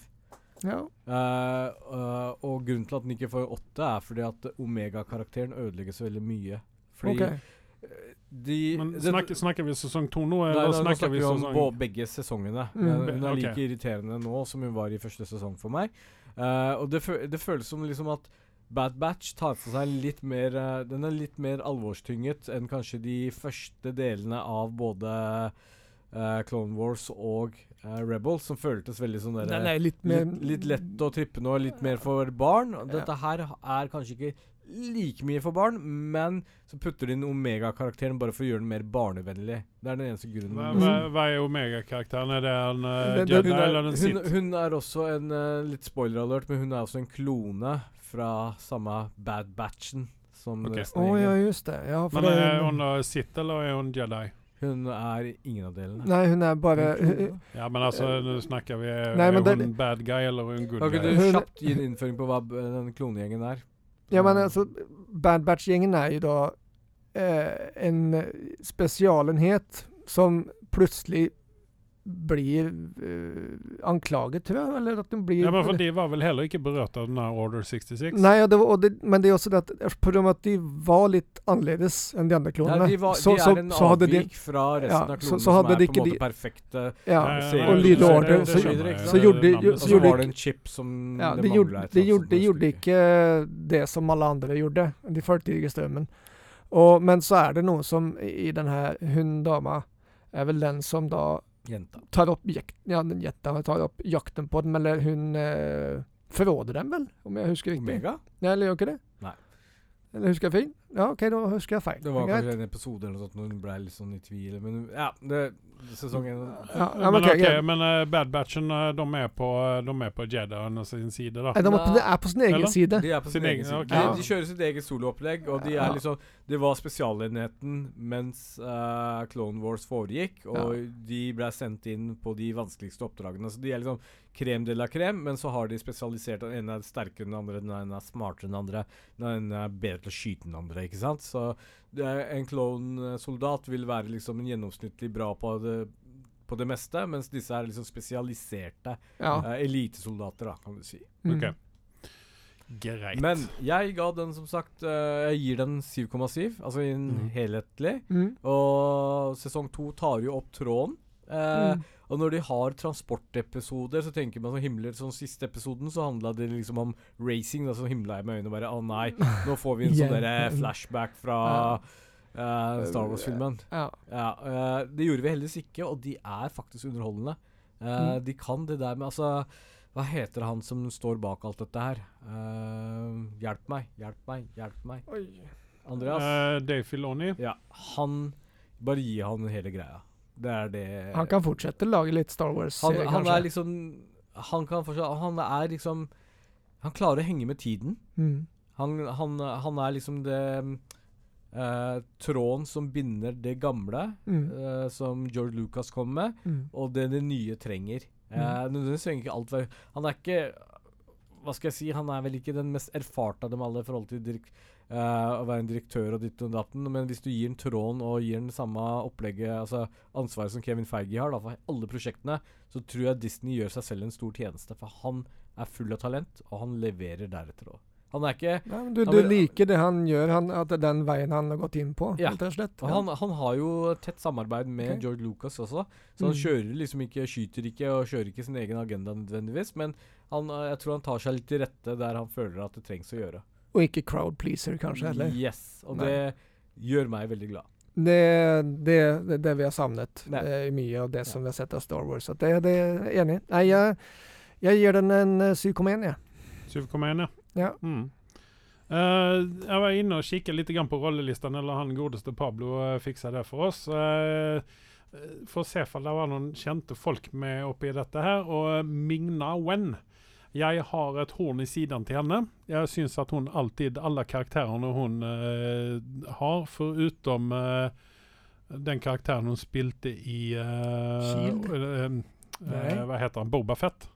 ja.
Uh, uh, og grunnen til at den ikke får 8, er fordi at Omega-karakteren ødelegger så veldig mye. Fordi
OK.
De
Men snakker, snakker vi sesong to nå,
Nei, nå
snakker
snakker
vi
vi om
sesong
på begge sesongene.
Mm.
Be-
Hun er like
okay.
irriterende nå som hun var i første sesong for meg. Uh, og det, fø det føles som liksom at Bad Batch tar for seg litt mer uh, Den er litt mer alvorstynget enn kanskje de første delene av både uh, Clone Wars og Rebels, som føltes veldig sånn der,
nei, nei, litt mer
Litt, litt lett å trippe nå, litt mer for barn. Dette her er kanskje ikke like mye for barn, men så putter de inn Omega-karakteren bare for å gjøre den mer barnevennlig. Det er den eneste grunnen.
hva, hva, hva er Omega-karakteren? Er det en uh, Jedi
Hun er,
eller en
hun,
Sith?
hun er også en uh, Litt spoiler-alert, men hun er også en klone fra samme Bad Batchen som okay.
Å
av
ja, just det. Ja, for
Men
det,
er hun uh, Sith, eller er hun Jedi?
Hun er ingen av delene.
Nei, hun er bare
Hun.
Ja, men altså, nå snakker vi
Nei,
Er
hun det-
bad guy, eller er hun good
Kan ikke du kjapt gi en innføring på hva den klonegjengen er?
Ja, men altså, Bad Batch-gjengen er jo da eh, en spesialenhet som plutselig blir eh, anklaget, tror jeg. Eller at de blir
Ja, men for de var vel heller ikke berørt av denne Order 66?
Nei, ja, det var, og det, men det er også det at på at de var litt annerledes enn de andre
Nei,
klonene,
de, var,
så,
de
så,
er en
så avvik de
fra resten
Ja,
av klonene,
så så
som er på en måte perfekte.
Ja,
Ja, ja,
ser-
og
det-
Lyd og Order. Så,
ja. var det en chip som
ja,
det
gjorde, de, gjorde, de gjorde ikke det som alle andre gjorde. De fulgte ikke strømmen. Og, men så er det noe som i denne Hun dama er vel den som da
Jenta.
tar opp ja, den jenta tar opp jakten på dem, eller hun eh, forråder dem vel, om jeg husker riktig?
Omega?
Nei, eller gjør ikke det?
Nei.
Eller husker jeg feil? Ja, OK, da husker jeg feil.
Det var kanskje en episode eller noe sånt når hun ble litt sånn i tvil. Men ja, det, sesongen
Ja, ja,
men
men ok,
ok,
greit.
men uh, Bad Batchen uh, de er på, de er på Jediene sin side, da.
Nei, de er på, det er på sin egen
Eller?
side.
De er på sin,
Sin
egen
egen,
side.
Okay.
De, de kjører sitt eget soloopplegg, og de er
Ja.
liksom Det var spesialenheten mens uh, Clone Wars foregikk, og de ble sendt inn på de vanskeligste oppdragene. Så de er liksom krem de la krem, men så har de spesialisert Den ene er sterkere enn den andre, den ene er smartere enn den andre, den ene er bedre til å skyte enn den andre, ikke sant? Så det er, en clone-soldat vil være liksom en gjennomsnittlig bra på det på det meste, mens disse er liksom spesialiserte
Ja.
uh, elitesoldater, da, kan du si.
Mm.
Okay. Greit.
Men jeg ga den som sagt uh, Jeg gir den 7,7, altså i en
Mhm.
helhetlig.
Mm.
Og sesong to tar jo opp tråden. Uh,
Mm.
Og når de har transportepisoder, så tenker man så himler Sånn siste episoden så handla det liksom om racing. Da så himla jeg med øynene og bare Å nei, nå får vi en sånn derre flashback fra uh, Star Wars-filmen.
Ja.
Ja, uh, det gjorde vi heldigvis ikke, og de er faktisk underholdende. Uh,
Mm.
De kan det der med Altså, hva heter han som står bak alt dette her? Eh, hjelp meg, hjelp meg, hjelp meg.
Oi.
Andreas?
Eh, Dave Filoni.
ja, han Bare gi han hele greia. Det er det
Han kan fortsette å lage litt Star
han,
Wars-serie,
han
kanskje.
er liksom Han kan fortsatt Han er liksom Han klarer å henge med tiden.
mm.
Han, han, han er liksom det eh, Tråden som binder det gamle,
Mm.
eh, som George Lucas kom med,
Mm.
og det det nye trenger.
Mm.
Eh, Nødvendigvis trenger ikke alt være Han er ikke Hva skal jeg si? Han er vel ikke den mest erfarte av dem alle i forhold til direk, eh, å være en direktør og ditt og datten, men hvis du gir en tråden og gir den samme opplegget, altså ansvaret som Kevin Feige har da, for alle prosjektene, så tror jeg Disney gjør seg selv en stor tjeneste. For han er full av talent, og han leverer deretter òg. Han er ikke
Nei, men du, du
men-
liker det han gjør, han, at det er den veien han har gått inn på,
Ja.
helt og slett.
Ja. han, han har jo tett samarbeid med
okay.
George Lucas også, så han
Mm.
kjører liksom ikke, skyter ikke og kjører ikke sin egen agenda nødvendigvis, men han, eh, jeg tror han tar seg litt til rette der han føler at det trengs å gjøre.
Og ikke crowd pleaser, kanskje, heller.
Yes, og
Nei.
det gjør meg veldig glad.
Det, det, det er det vi har savnet
Nei.
eh, mye av det som vi har sett av Star Wars. Så det, det er enig. Nei, jeg, jeg gir den en eh, 7,1, jeg.
7,1, ja.
Ja.
Mm. Uh, jeg var inne og kikket litt på rollelistene, eller han godeste Pablo uh, fiksa det for oss. Uh, for å se om det var noen kjente folk med oppi dette her. Og eh, Mingna Wen. Jeg har et horn i siden til henne. Jeg syns at hun alltid, alle karakterene hun uh, har, foruten uh, den karakteren hun spilte i
Shield? Nei.
Hva heter han? Boba Fett.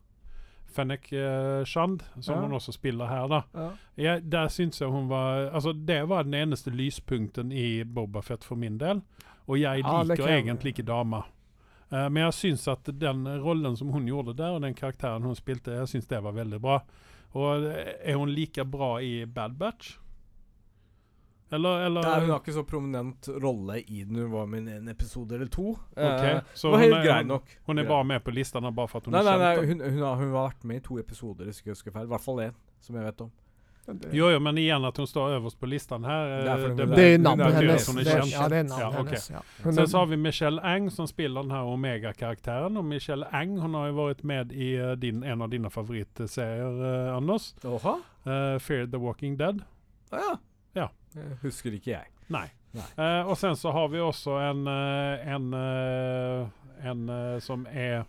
Fennec uh, Shand, som
Ja.
hun også spiller her, da.
Ja.
Jeg, der syns jeg hun var Altså, det var den eneste lyspunkten i Boba Fett for min del. Og jeg liker
kan-
egentlig ikke dama. Eh, men jeg syns at den rollen som hun gjorde der, og den karakteren hun spilte, jeg syns det var veldig bra. Og eh, er hun like bra i Bad Batch? Eller, eller
Nei, hun har ikke så prominent rolle i den. Hun var med i en episode eller to. Eh,
så
det var
hun
helt
er-
grei nok.
Hun er bare med på listene bare for at hun
Nei,
er kjent?
nei
nei,
hun, hun, har, hun har vært med i to episoder, hvis ikke husker feil. I hvert fall én, som jeg vet om.
Det,
Jo, jo, men igjen at hun står øverst på listen her eh,
Det er
det navnet hennes. Det er- Ja, det er navnet
Ja, okay.
hennes. Ja. Hun
Sen så har vi Michelle Ang som spiller den her Omega-karakteren. Og Michelle Ang hun har jo vært med i eh, din, en av dine favorittserier, eh, Anders.
Oha.
Uh, Fear the Walking Dead.
Ah, ja.
Ja.
Det husker ikke jeg.
Nei.
Nei.
Uh, og sen så har vi også en, eh, en, eh, en eh, som er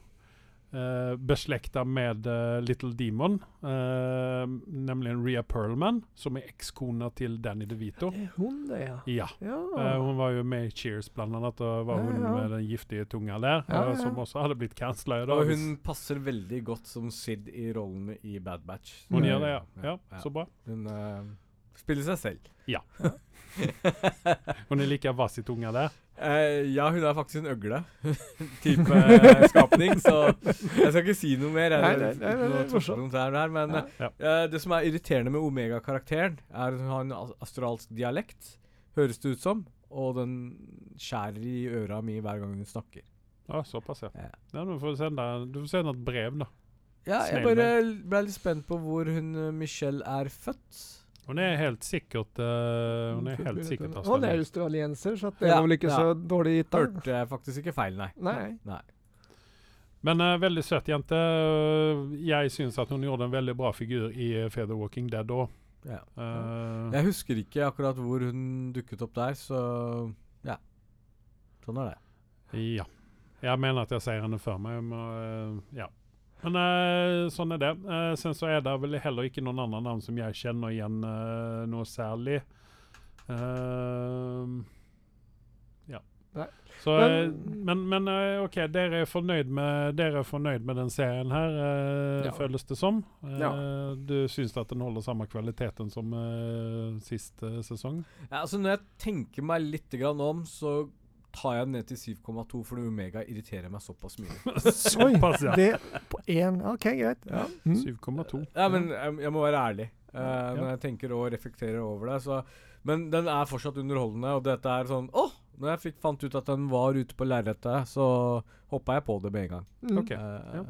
uh, beslekta med uh, Little Demon, uh, nemlig Rhea Perlman, som er ekskona til Danny DeVito.
Det er hun, det, ja.
Ja.
Ja.
Eh, hun var jo med i Cheers, blant annet. Og var
Ja,
hun
ja.
med den giftige tunga der,
Ja,
eh,
ja.
som også hadde blitt cancela.
Og hun passer veldig godt som Sid i rollen i Bad Batch.
Hun
Mm.
gjør det, ja. ja. Så bra.
Hun eh, spiller seg selv.
Ja. Hun er like vass i tunga der.
Eh, ja, hun er faktisk en øgle type eh, skapning, så jeg skal ikke si noe mer.
Nei, Nei, nei, nei, nei, er
her, men
Ja.
Eh, det som er irriterende med Omega-karakteren, er at hun har en australsk dialekt, høres det ut som, og den skjærer i øra mi hver gang hun snakker.
Ja, såpass, ja.
Ja.
ja du, får sende, du får sende et brev, da.
Ja, jeg bare ble litt spent på hvor hun Michelle er født.
Hun er helt sikkert uh, Hun er helt sikkert
Han er
australiensk.
australienser, så det
Ja,
var vel ikke
ja.
så dårlig gitt.
Hørte jeg faktisk ikke feil, nei.
Nei.
nei.
Men uh, veldig søt jente. Eh, Jeg syns at hun gjorde en veldig bra figur i Feather Walking Dead òg.
Ja.
Uh,
Jeg husker ikke akkurat hvor hun dukket opp der, så ja. Sånn er det.
Ja. Jeg mener at jeg ser henne før meg. Men, eh, ja. Men uh, sånn er det. Uh, sen så er det vel heller ikke noen andre navn som jeg kjenner igjen uh, noe særlig. Ja.
Nei.
Så,
Men-
men, men, OK, dere er, fornøyd med, dere er fornøyd med den serien her,
Ja.
føles det som.
Ja.
Du syns at den holder samme kvaliteten som eh, sist sesong?
Ja, altså Når jeg tenker meg litt grann om, så tar jeg den ned til 7,2, fordi Omega irriterer meg såpass mye.
Såpass, ja.
Det på én OK, greit. Ja. Mm.
7,2.
Ja, men jeg, jeg må være ærlig uh,
Ja.
når jeg tenker og reflekterer over det. Så, men den er fortsatt underholdende, og dette er sånn Å! Når jeg fikk, fant ut at den var ute på lerretet, så hoppa jeg på det med en gang.
Mm.
Ok.
Uh,
ja.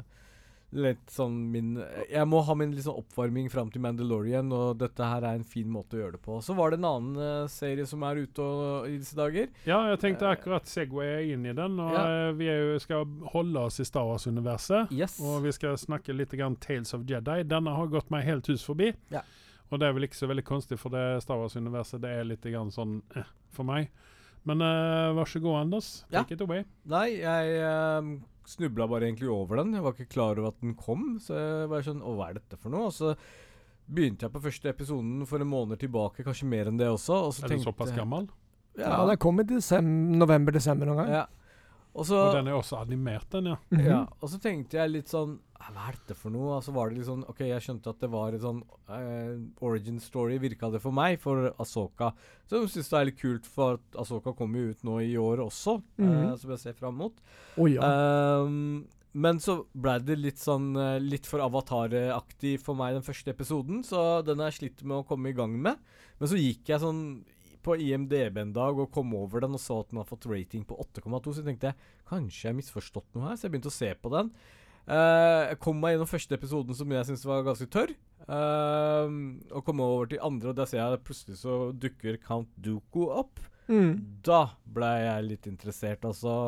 Litt sånn min Jeg må ha min sånn oppvarming fram til Mandalorian, og dette her er en fin måte å gjøre det på. Så var det en annen uh, serie som er ute og, i disse dager.
Ja, jeg tenkte akkurat segwaye inn i den. Og
Ja.
eh, Vi jo, skal holde oss i Star Wars-universet.
Yes.
Og vi skal snakke litt grann Tales of Jedi. Denne har gått meg helt hus forbi.
Ja.
Og det er vel ikke så veldig konstig, for det Star Wars-universet det er litt grann sånn eh, for meg. Men uh, vær så god, Anders.
Ja.
It away.
Nei, jeg uh, snubla bare egentlig over den. Jeg var ikke klar over at den kom. Så jeg var sånn Å, hva er dette for noe? Og så begynte jeg på første episoden for en måned tilbake, kanskje mer enn det også. Og så
Er du
tenkte
såpass gammel?
Ja,
Ja.
den kom i november-desember noen gang.
ja. Og så
Og den er også animert, den, ja.
Mhm.
Ja, og så tenkte jeg litt sånn «Ah, Hva er dette for noe? Altså var det litt sånn Ok, jeg skjønte at det var en sånn uh, origin story, virka det for meg, for Asoka. Så jeg syns det er litt kult, for at Asoka kommer jo ut nå i år også,
mm
-hmm. uh, som jeg ser fram mot.
Oh, ja.
Um, men så ble det litt sånn eh, Litt for Avatar-aktig for meg den første episoden, så den har jeg slitt med å komme i gang med. Men så gikk jeg sånn på IMDb en dag og kom over den og så at den har fått rating på 8,2, så tenkte jeg kanskje jeg har misforstått noe her, så jeg begynte å se på den. Uh, jeg kom meg gjennom første episoden som jeg syntes var ganske tørr. Uh, og kom over til andre, og der ser jeg at plutselig så dukker Count Duco opp.
Mm.
Da ble jeg litt interessert, og så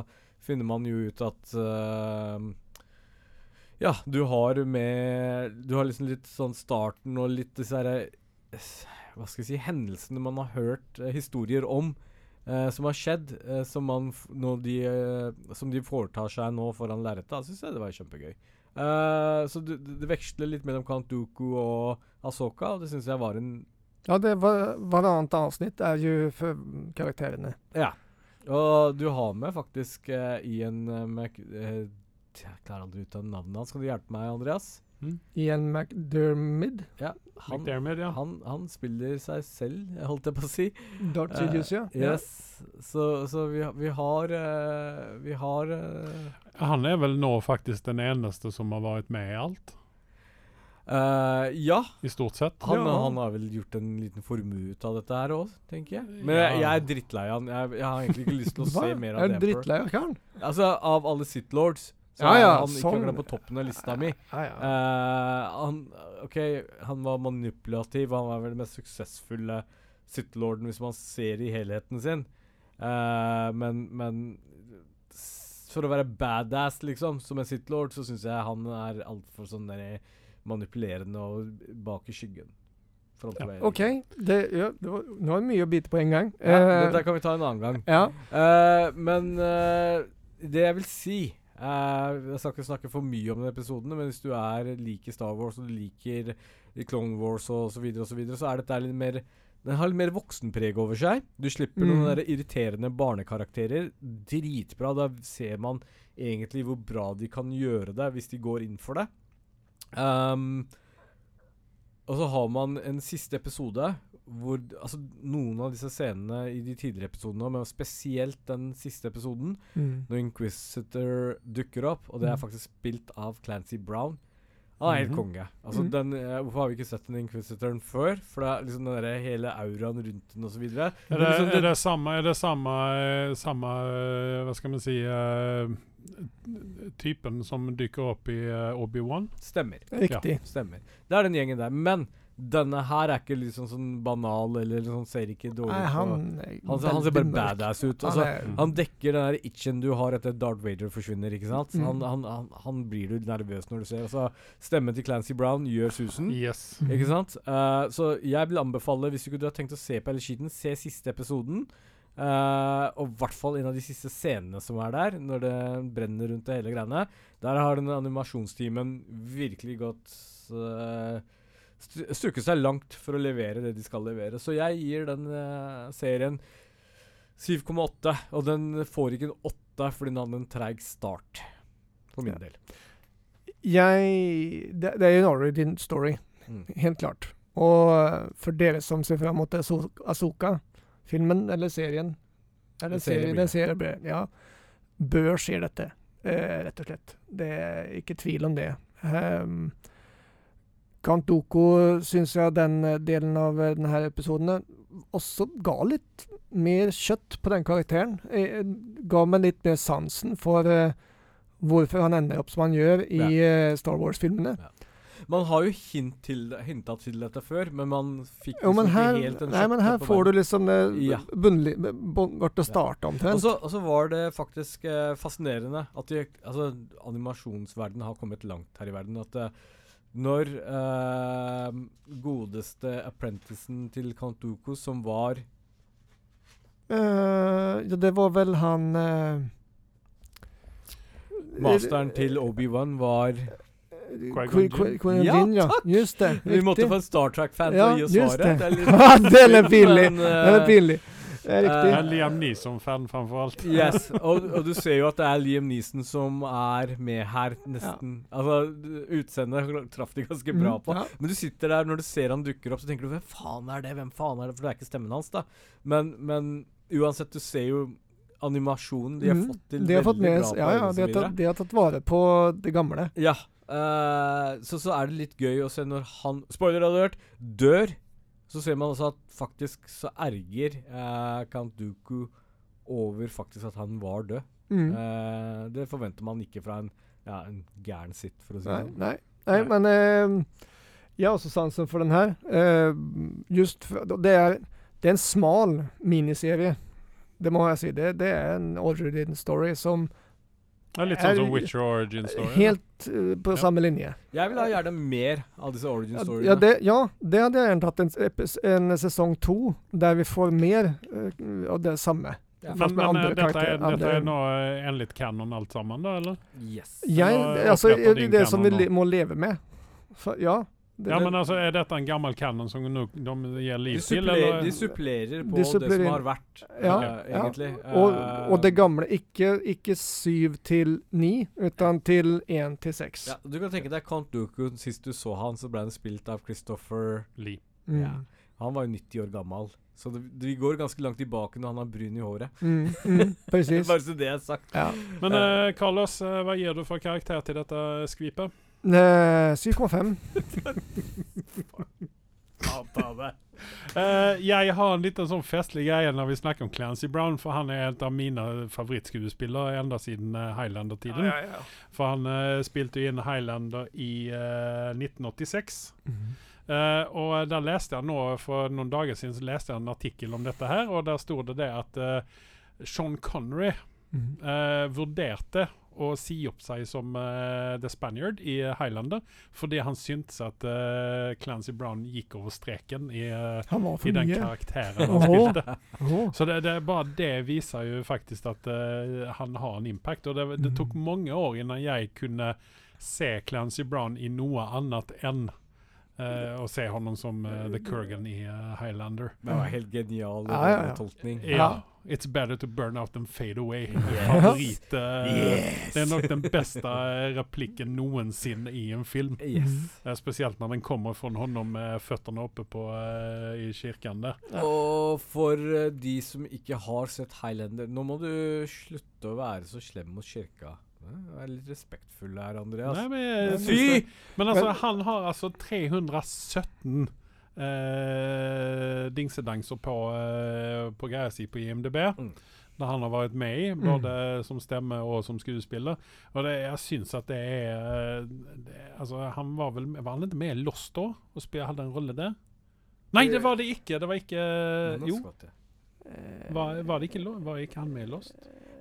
finner man jo ut at uh, Ja, du har med Du har liksom litt sånn starten og litt disse herre Hva skal jeg si Hendelsene man har hørt eh, historier om. eh, som har skjedd, eh, som, man de, som de foretar seg nå foran lerretet. Syns jeg det var kjempegøy. Uh, så det, det veksler litt mellom Count Dooku og Asoka, og det syns jeg var en
Ja, det var annet avsnitt er jo for karakterene.
Ja. Og du har med faktisk uh, Ian uh, Mac... eh, jeg klarer aldri ut av navnet hans. Kan du hjelpe meg, Andreas?
Ian McDermid.
Ja, han,
McDermid, ja.
han, han spiller seg selv, holdt jeg på å si.
Dart
Eh,
uh, ja.
Yes. Så, så vi, vi har uh, Vi har uh,
Han er vel nå faktisk den eneste som har vært med i alt,
Uh, Ja.
i stort sett.
Han,
Ja.
han har vel gjort en liten formue ut av dette her òg, tenker jeg. Men
Ja.
jeg, jeg er drittlei han. Jeg, jeg har egentlig ikke lyst til å se mer av
Er
det.
du drittlei av karen?
Altså, av alle Sith Lords, så
Ja, ja,
han ikke
sånn.
akkurat på toppen av lista mi.
Ja, ja.
Uh, han, OK, han var manipulativ. Han var vel den mest suksessfulle Sith-lorden hvis man ser i helheten sin. Uh, men, men for å være badass, liksom, som en Sith-lord, så syns jeg han er altfor sånn der manipulerende og bak i skyggen.
Ja.
OK. Det, ja, det var, nå er det mye å bite på en gang.
Ja,
uh,
det der kan vi ta en annen gang.
ja.
Uh, men uh, det jeg vil si eh, Jeg skal ikke snakke for mye om den episoden, men hvis du er liker Star Wars og du liker i Clone Wars og så videre, og så, videre, så er dette litt mer den har litt mer voksenpreg over seg. Du slipper
Mm.
noen der irriterende barnekarakterer. Dritbra. Da ser man egentlig hvor bra de kan gjøre det hvis de går inn for det. Um, og så har man en siste episode hvor altså, noen av disse scenene i de tidligere episodene, men spesielt den siste episoden,
Mm.
når Inquisitor dukker opp, og det er
Mm.
faktisk spilt av Clancy Brown. Han er helt
Mhm.
konge. Altså,
mm.
den, eh, hvorfor har vi ikke sett den Inquisitoren før? For det er liksom den der hele auraen rundt den og så videre.
Er det,
liksom
er det samme, er det samme, eh, samme eh, hva skal man si uh, typen som dykker opp i uh, Obi-Wan?
Stemmer.
Riktig.
Stemmer. Det er den gjengen der. Men Denne her er ikke liksom sånn banal, eller sånn ser ikke dårlig ut.
han,
han, ser- han ser bare
mørk.
badass ut.
Han
Altså,
er-
han dekker den der itchen du har etter Darth Vader forsvinner, ikke sant?
Mm.
Han, han, han, han blir du nervøs når du ser. Altså, stemmen til Clancy Brown gjør susen.
Yes.
Ikke sant? Uh, så jeg vil anbefale, hvis du ikke har tenkt å se på hele skiten, se siste episoden. Uh, og i hvert fall en av de siste scenene som er der, når det brenner rundt det hele greiene. Der har den animasjonsteamen virkelig gått uh, strukket seg langt for å levere det de skal levere. Så jeg gir den uh, serien 7,8, og den får ikke en 8 fordi den hadde en treig start. For min
Ja.
del.
Jeg det, det er en origin story,
Mm.
helt klart. Og eh, for dere som ser fram mot Aso- Asoka-filmen, eller serien Eller
det
serien, det serie blir ja. Bør se dette, uh, rett og slett. Det er ikke tvil om det. Um, Count Doko syns jeg den eh, delen av eh, denne episoden eh, også ga litt mer kjøtt på den karakteren. Eh, ga meg litt mer sansen for uh, hvorfor han ender opp som han gjør i uh, Star Wars-filmene.
Man har jo hint til, hinta til dette før, men man fikk
Jo, men
liksom
her,
ikke helt en
nei, men her får du liksom det
Ja.
bunnlig Vart å starte
Og
omtrent.
så, og så var det faktisk eh, fascinerende at de, altså, animasjonsverdenen har kommet langt her i verden. At eh, når uh, godeste apprenticen til Count Dooku, som var
uh, ja, det var vel han uh,
masteren til Obi-Wan, var.
Qui-Gon
Ja,
ja.
takk!
Just det.
Vi måtte få en Star Trek-fan til
Ja,
å gi oss svaret.
det.
Det er litt
pinlig.
men,
Den er pinlig. Det er riktig.
En Liam Neeson-fan framfor alt.
Yes, og, og du ser jo at det er Liam Neeson som er med her, nesten. Altså, d- utseendet traff de ganske bra
Mhm,
på.
ja.
Men du sitter der når du ser han dukker opp, så tenker du 'hvem faen er det', hvem faen er det? For det er ikke stemmen hans, da. Men, men uansett, du ser jo animasjonen de har
mm,
fått til
De har fått med
bra på
Ja, ja, de har, tatt, de har tatt vare på det gamle.
Ja. Uh, så, så er det litt gøy å se når han Spoiler alert! Dør. Så ser man også at faktisk så erger eh, Count Dooku over faktisk at han var død.
Mm.
Eh, det forventer man ikke fra en, ja, en gæren sitt, for å si
Nei,
det sånn.
nei, nei, men eh, jeg har også sansen for den her. Eh, just for, det, er, det er en smal miniserie. Det må jeg si. Det, det er en origin story som
Det er litt sånn som Witcher Origin Story.
helt uh, på
Ja.
samme linje.
Jeg vil ha gjerne mer av disse origin
Ja,
storyene.
ja, det, ja, det hadde jeg gjerne tatt en, epis- en sesong to, der vi får mer uh, av det samme.
Ja.
Men, men eh, dette, er, dette er nå enligt canon alt sammen, da, eller?
Yes.
Jeg, altså, det er det som vi le, må leve med. Så, ja. Det,
Ja, men altså, Er dette en gammel canon som nu, de gir
De,
liv til? Eller?
de supplerer på
De
det som har vært,
Ja,
eh,
ja. og,
Eh,
og det gamle. Ikke, ikke syv til ni, utan til én til seks.
ja, Du kan tenke deg Count Dooku. Sist du så han, så ble han spilt av Christopher
Lee.
Mm.
Ja. Han var jo 90 år gammel. Så det, vi går ganske langt tilbake når han har bryn i håret.
Mm, mm, precis.
Bare så det er sagt.
Ja.
Men uh, Carlos, eh, hva gir du for karakter til dette skvipet?
Eh, 7,5.
Uh, jeg har en liten sånn festlig greie når vi snakker om Clancy Brown, for han er en av mine favorittskuespillere enda siden uh, Highlander-tiden. For han uh, spilte inn Highlander i uh, 1986.
Mhm.
Eh, og der leste jeg nå, For noen dager siden så leste jeg en artikkel om dette her, og der sto det det at eh, Sean Connery
Mhm.
eh, vurderte å si opp seg som uh, The Spaniard i Highlander fordi han syntes at uh, Clancy Brown gikk over streken i, uh,
Han
i den karakteren han spilte. Så det, det, bare det viser jo faktisk at eh, han har en impact. Og det, det tok
Mhm.
mange år innan jeg kunne se Clancy Brown i noe annet enn eh, å se honom som uh, The Kurgan i uh, Highlander.
Det var helt genial
Ja, ja, ja.
tolkning.
Ja. It's better to burn out than fade away.
Yes.
Favorit. eh,
Yes.
Det er nok den beste replikken noensinne i en film.
Yes.
Uh, Spesielt når den kommer fra honom med føttene oppe på, uh, i kirken der.
Og for uh, de som ikke har sett Highlander Nå må du slutte å være så slem mot kirka. Vær litt respektfull her, Andreas.
Nei, men,
Fy!
det- Men altså,
Men-
han har altså 317 eh, dingsedanser på, eh, på greia si på IMDb.
Mm.
der han har vært med i, både som stemme og som skuespiller. Og det, jeg syns at det er det, Altså, han var vel Var han ikke med i Lost da? Og spil, hadde en rolle der? Nei, det var det ikke! Det var ikke
Men
Jo, var, var, det ikke, var ikke han med i Lost?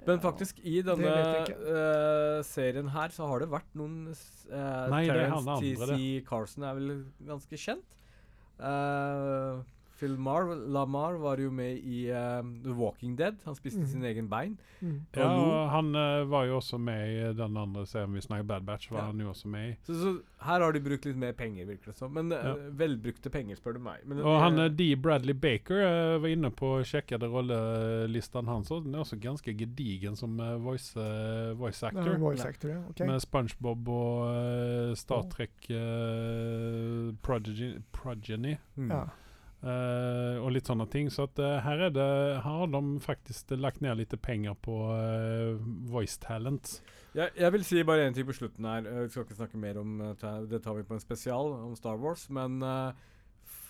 Men faktisk, i denne
uh,
eh, serien her, så har det vært noen uh,
Nei, er
Terence T.C. Carson er vel ganske kjent. Uh, Phil Mar, Lamar var jo med i uh, The Walking Dead. Han spiste
mm.
sin egen bein.
Mm.
Og
Ja, han uh, var jo også med i den andre serien vi snakker Bad Batch. var
Ja.
han jo også med i.
Så, så her har de brukt litt mer penger, virker det som. Men
ja.
uh, velbrukte penger, spør du meg. Men,
Og han
eh,
eh, D. Bradley Baker eh, var inne på og sjekkede rollelisten hans. og Den er også ganske gedigen som eh, voice, eh, voice
Ja,
actor.
voice actor, ja. okay.
Med SpongeBob og eh, Star. Trek eh, Prodigy, Progeny.
mm.
Ja.
Eh, og litt sånne ting. Så at uh, her, er det, her har de faktisk lagt ned litt penger på uh, voice talent.
Jeg, jeg vil si bare én ting på slutten her. Vi skal ikke snakke mer om Det tar vi på en spesial om Star Wars. Men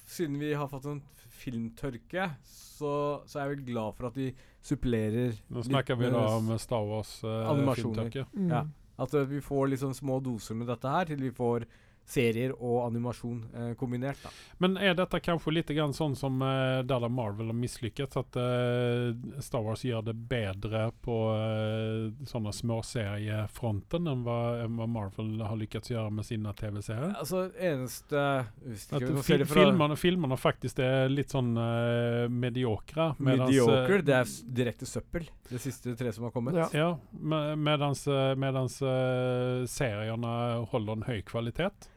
siden vi har fått en filmtørke, så, så er jeg vel glad for at de supplerer
Nå
litt
snakker vi da om Star Wars uh,
Animasjoner.
filmtørke.
Mm.
Ja. At vi får liksom små doser med dette her, til vi får serier og animasjon eh, kombinert. da.
Men er dette kanskje litt grann sånn som eh, der da Marvel har mislykkes, At eh, Star Wars gjør det bedre på eh, sånne småseriefronten enn hva, enn hva Marvel har lykkes gjøre med sine TV-serier?
Altså, eneste
At
ikke vi nå
fi
ser det fra
filmene, filmene faktisk er litt sånn eh, mediokre. medans, eh,
Mediocre, det er direkte søppel. Det siste tre som har kommet.
Ja.
Ja, me- medans, eh, medans eh, seriene holder en høy kvalitet.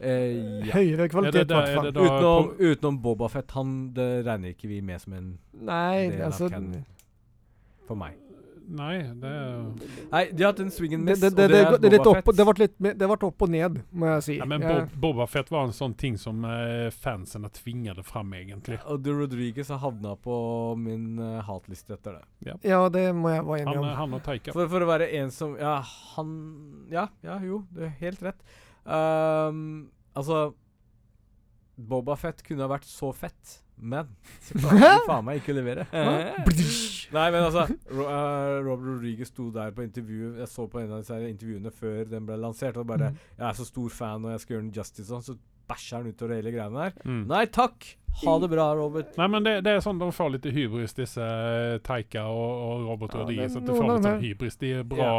Eh, ja.
Høyere kvalitet, i
Er
hvert
er
fall.
Utenom, utenom Bobafett, han det regner ikke vi med som en
Nei,
del av
altså
for meg.
Nei, det
Nei, de har hatt en swing and
det,
miss,
det, det,
og
det,
det er
det, er
Boba Fett.
det ble litt Det ble opp og ned, må jeg si.
ja, men
Jeg-
Bob, Boba Fett var en sånn ting som uh, fansene tvingade fram, egentlig.
Og du Rodriguez har havna på min uh, hatliste etter det.
ja, det må jeg være enig om.
han og Taika.
For, for å være en som Ja, han Ja, ja, jo, det er helt rett. Um, altså Bobafett kunne ha vært så fett, men så klarte han faen meg ikke å levere. Nei, men altså Ro, uh, Robert Rodriguez sto der på intervju Jeg så på en av disse intervjuene før den ble lansert, og bare
Mm.
'Jeg er så stor fan, og jeg skal gjøre den justice', og så bæsjer han utover hele greiene der.
Mm.
Nei takk! Ha det bra, Robert.
Nei, men det, det er sånn de får litt hybris, disse eh, Taika og, og Robert
Ja,
Rodriguez.
det er
At de får litt sånn hybris. De er bra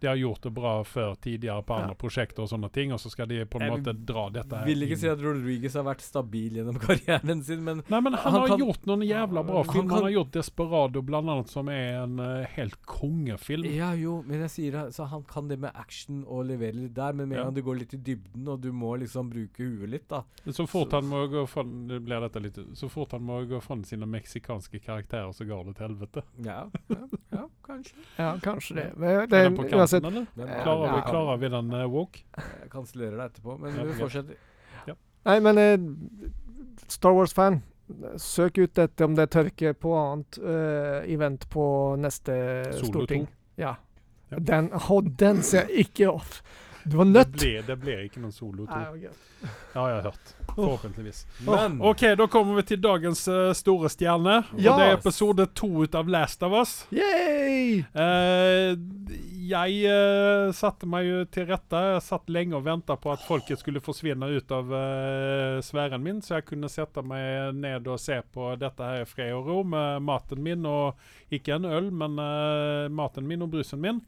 De har gjort det bra før tidligere på
Ja.
andre prosjekter og sånne ting, og så skal de på en
Jeg
måte dra dette her
Vil ikke
inn.
si at Rodriguez har vært stabil gjennom karrieren sin, men
Nei, men han,
han
har
kan-
gjort noen jævla bra filmer. Han,
han,
har gjort 'Desperado', blant annet, som er en uh, helt kongefilm.
Ja, jo, men jeg sier det, så han kan det med action og levere litt der, men med en
Ja.
gang du går litt i dybden, og du må liksom bruke huet litt, da.
Så fort han må gå fra det blir dette litt, Så fort han må gå fra sine meksikanske karakterer, så går det til helvete.
Ja, ja, ja kanskje.
Ja, kanskje det. Men
Er den på
uansett
kanten, eller?
Den
Ja,
er-
Klarer vi, klarer vi den uh, woke?
Jeg kansellerer det etterpå, men
Ja,
vi fortsetter. Ja.
Nei, men uh, Star Wars-fan, søk ut dette om det tørker på annet uh, event på neste
Solo
storting.
2.
Ja.
Ja.
Den, oh, den ser jeg ikke off. Du var
Det ble, det ble ikke noen Solo 2.
Nei, okay.
Ja, jeg har hørt. Forhåpentligvis.
Men
OK, da kommer vi til dagens uh, store stjerne. Og
Ja.
det er episode to ut av Last of Us.
Yay!
Uh, jeg uh, satte meg jo til rette. Jeg satt lenge og venta på at folket skulle forsvinne ut av uh, sfæren min, så jeg kunne sette meg ned og se på dette her i fred og ro med maten min, og ikke en øl, men maten min og brusen min.